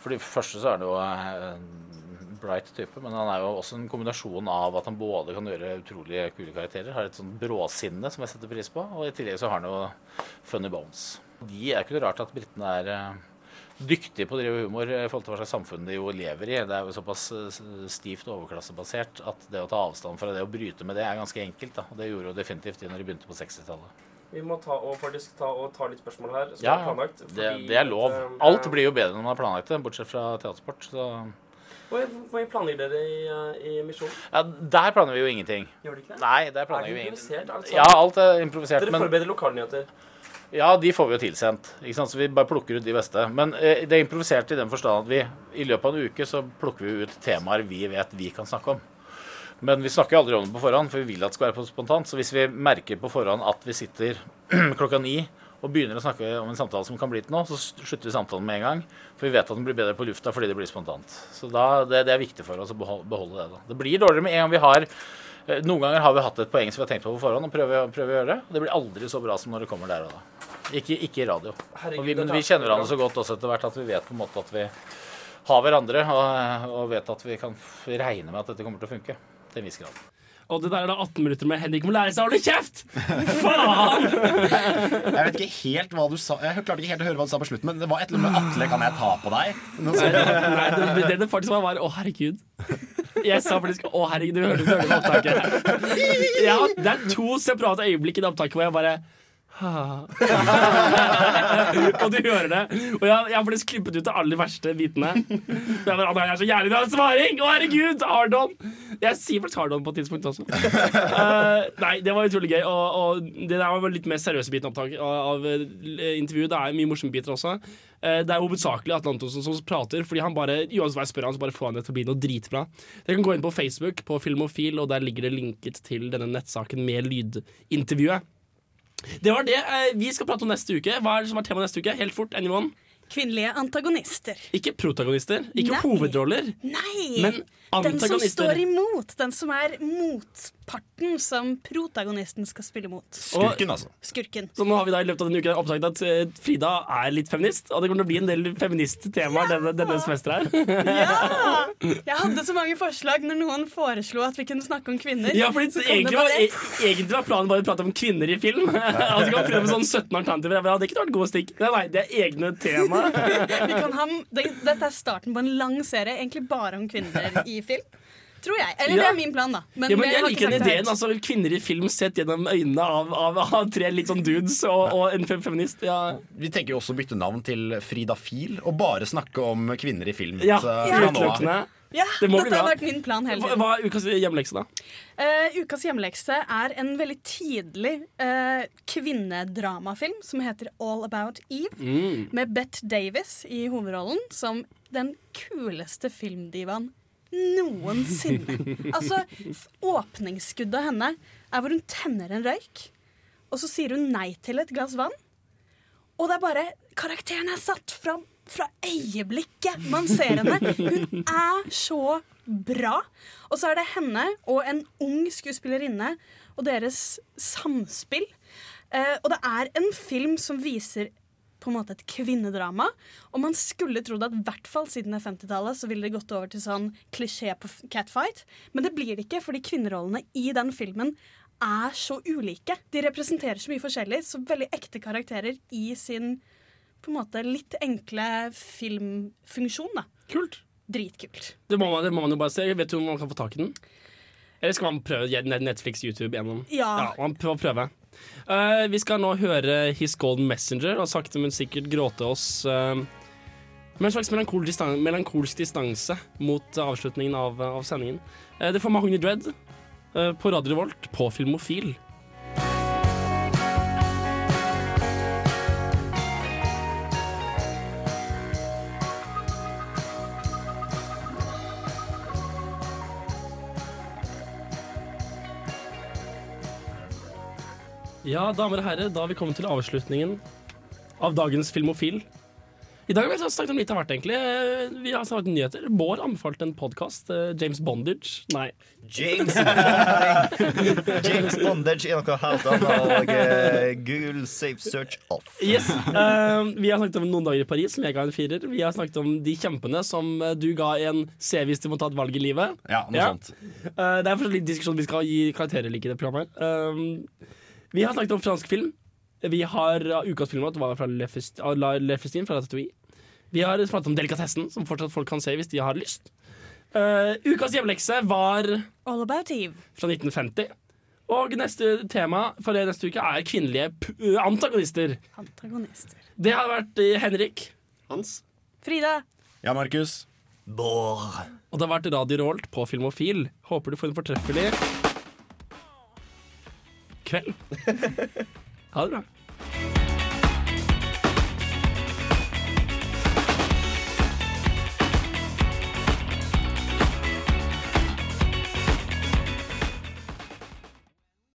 For det første så er han jo en bright type, men han er jo også en kombinasjon av at han både kan gjøre utrolig kule karakterer, har et sånn bråsinne som jeg setter pris på, og i tillegg så har han jo funny bones. De er ikke noe rart at britene er eh, dyktige på å drive humor i forhold til hva slags samfunn de jo lever i. Det er jo såpass eh, stivt overklassebasert at det å ta avstand fra det og bryte med det er ganske enkelt. Da. Og det gjorde jo definitivt de når de begynte på 60-tallet. Vi må ta og faktisk ta, og ta litt spørsmål her. Som Ja, er planlagt. det, fordi det er lov. eh, Alt blir jo bedre når man har planlagt det, bortsett fra teatersport. Så Hvor planlegger dere i, eh, i Misjon? ja, der planlegger vi jo ingenting. Gjør dere ikke det? Nei, der Er planlegger det vi ingenting. improvisert, alt Ja, alt er improvisert. Dere men- forbereder lokalnyheter. Ja, de får vi jo tilsendt. Ikke sant? Så vi bare plukker ut de beste. Men eh, det er improvisert i den forstand at vi i løpet av en uke så plukker vi ut temaer vi vet vi kan snakke om. Men vi snakker aldri om det på forhånd, for vi vil at det skal være spontant. Så hvis vi merker på forhånd at vi sitter klokka ni og begynner å snakke om en samtale som kan bli til noe, så slutter vi samtalen med en gang. For vi vet at den blir bedre på lufta fordi det blir spontant. Så da, det, det er viktig for oss å beholde, det. da. Det blir dårligere med en gang vi har eh, Noen ganger har vi hatt et poeng som vi har tenkt på på forhånd og prøver, prøver å gjøre det. Og det blir aldri så bra som når det kommer der og da. Ikke, ikke i radio. Herregud, vi, men vi er kjenner hverandre så godt også etter hvert at vi vet på en måte at vi har hverandre, og, og vet at vi kan regne med at dette kommer til å funke. Til en viss grad. Og det der er da 18 minutter med Henrik må lære seg å holde kjeft! Faen! Jeg vet ikke helt hva du sa Jeg klarte ikke helt å høre hva du sa på slutten, men det var et eller annet med Atle, kan jeg ta på deg? Nei, nei, det, det det faktisk var, var Å, herregud. Jeg sa faktisk Å, herregud, du hørte, du hørte det opptaket. Ja, det er to separate øyeblikk i det opptaket hvor jeg bare og du hører det. Og jeg, jeg faktisk klippet ut de aller verste bitene. Jeg bare, jeg er så jævlig bra svaring! Å, herregud! Hardon! Jeg sier faktisk hardon på et tidspunkt også. Uh, nei, det var utrolig gøy. Og, og det der var litt mer seriøse biten opptak av, av eh, intervjuet. Det er mye morsomme biter også. Uh, det er hovedsakelig Atle Antonsen som prater, fordi han bare uansett hva jeg spør han, så bare får han det til å bli noe dritbra. Dere kan gå inn på Facebook på Filmofil, og der ligger det linket til denne nettsaken med lydintervjuet. Det var det eh, vi skal prate om neste uke. Hva er det som er tema neste uke? Helt fort, anyone? Kvinnelige antagonister. Ikke protagonister, ikke Nei. hovedroller. Nei! Men den som står imot. Den som er motparten som protagonisten skal spille mot. Skurken, altså. Skurken. Så nå har vi da i løpet av denne uka oppdaget at eh, Frida er litt feminist, og det kommer til å bli en del feministtemaer denne, denne semesteret her. Jeg hadde så mange forslag når noen foreslo at vi kunne snakke om kvinner. Ja, det egentlig var, e- egentlig var planen bare å prate om kvinner i film. altså, vi kan prøve sånn 17 alternativer. Det hadde ikke vært gode stikk. Nei, nei, det er egne tema. Ha, det, dette er starten på en lang serie egentlig bare om kvinner i film. Tror jeg. Eller det er min plan, da. ja, men jeg jeg liker den ideen. Altså, kvinner i film sett gjennom øynene av, av, av tre litt sånn dudes og, og en feminist. Ja. Vi tenker jo også å bytte navn til Frida Fil og bare snakke om kvinner i film. Ja, Ja. utelukkende. Ja, Det dette har vært min plan hele tiden. hva er ukas hjemmelekse, da? Uh, ukas hjemmelekse er en veldig tidlig uh, kvinnedramafilm som heter All About Eve. Mm. Med Bette Davis i hovedrollen som den kuleste filmdivaen noensinne. altså, åpningsskuddet av henne er hvor hun tenner en røyk, og så sier hun nei til et glass vann. Og det er bare Karakteren er satt fra, fra øyeblikket man ser henne. Hun er så bra. Og så er det henne og en ung skuespillerinne og deres samspill. Eh, og det er en film som viser på en måte et kvinnedrama. Og man skulle trodd at i hvert fall siden er 50-tallet så ville det gått over til sånn klisjé på catfight. Men det blir det ikke, fordi kvinnerollene i den filmen er så ulike. De representerer så mye forskjellig, så veldig ekte karakterer i sin på en måte litt enkle filmfunksjon. da. Kult. Dritkult. Det må, man, det må man jo bare se. Vet du om man kan få tak i den? Eller skal man prøve Net- Netflix, YouTube gjennom? Ja. man prøver Eh, vi skal nå høre His Golden Messenger og sakte, men sikkert gråte oss uh, med en slags melankolsk distanse, melankolsk distanse mot avslutningen av, av sendingen. Uh, det får Mahogny Dread eh, på Radio Volt på Filmofil. Ja, damer og herrer, da har vi kommet til avslutningen av dagens Filmofil. I dag har vi snakket om litt av hvert, egentlig. Eh, Vi har snakket om nyheter. Bård anbefalte en podkast. James Bondage. Nei. James James Bondage er noe helt annet, og eh, Google Safe Search off. Yes. Uh, vi har snakket om Noen dager i Paris, som jeg ga en firer. Vi har snakket om De kjempene, som eh, du ga en C hvis du må ta et valg i livet. Ja, noe sånt. Uh, det er fortsatt litt diskusjon vi skal gi karakterer like i det programmet. Eh, vi har snakket om fransk film. Vi har uh, ukas filmlåt var fra Le Le Festin fra Ratatouille. Vi har snakket om Delikatessen, som fortsatt folk kan se hvis de har lyst. Uh, ukas hjemmelekse var All About Eve. fra 1950. Og neste tema for det neste uke er kvinnelige p uh, antagonister. Antagonister. Det har vært eh, Henrik. Hans. Frida. Ja, Markus. Bård. Og det har vært Radio Rolt på Filmofil. Håper du får en fortreffelig kveld. Ha det bra.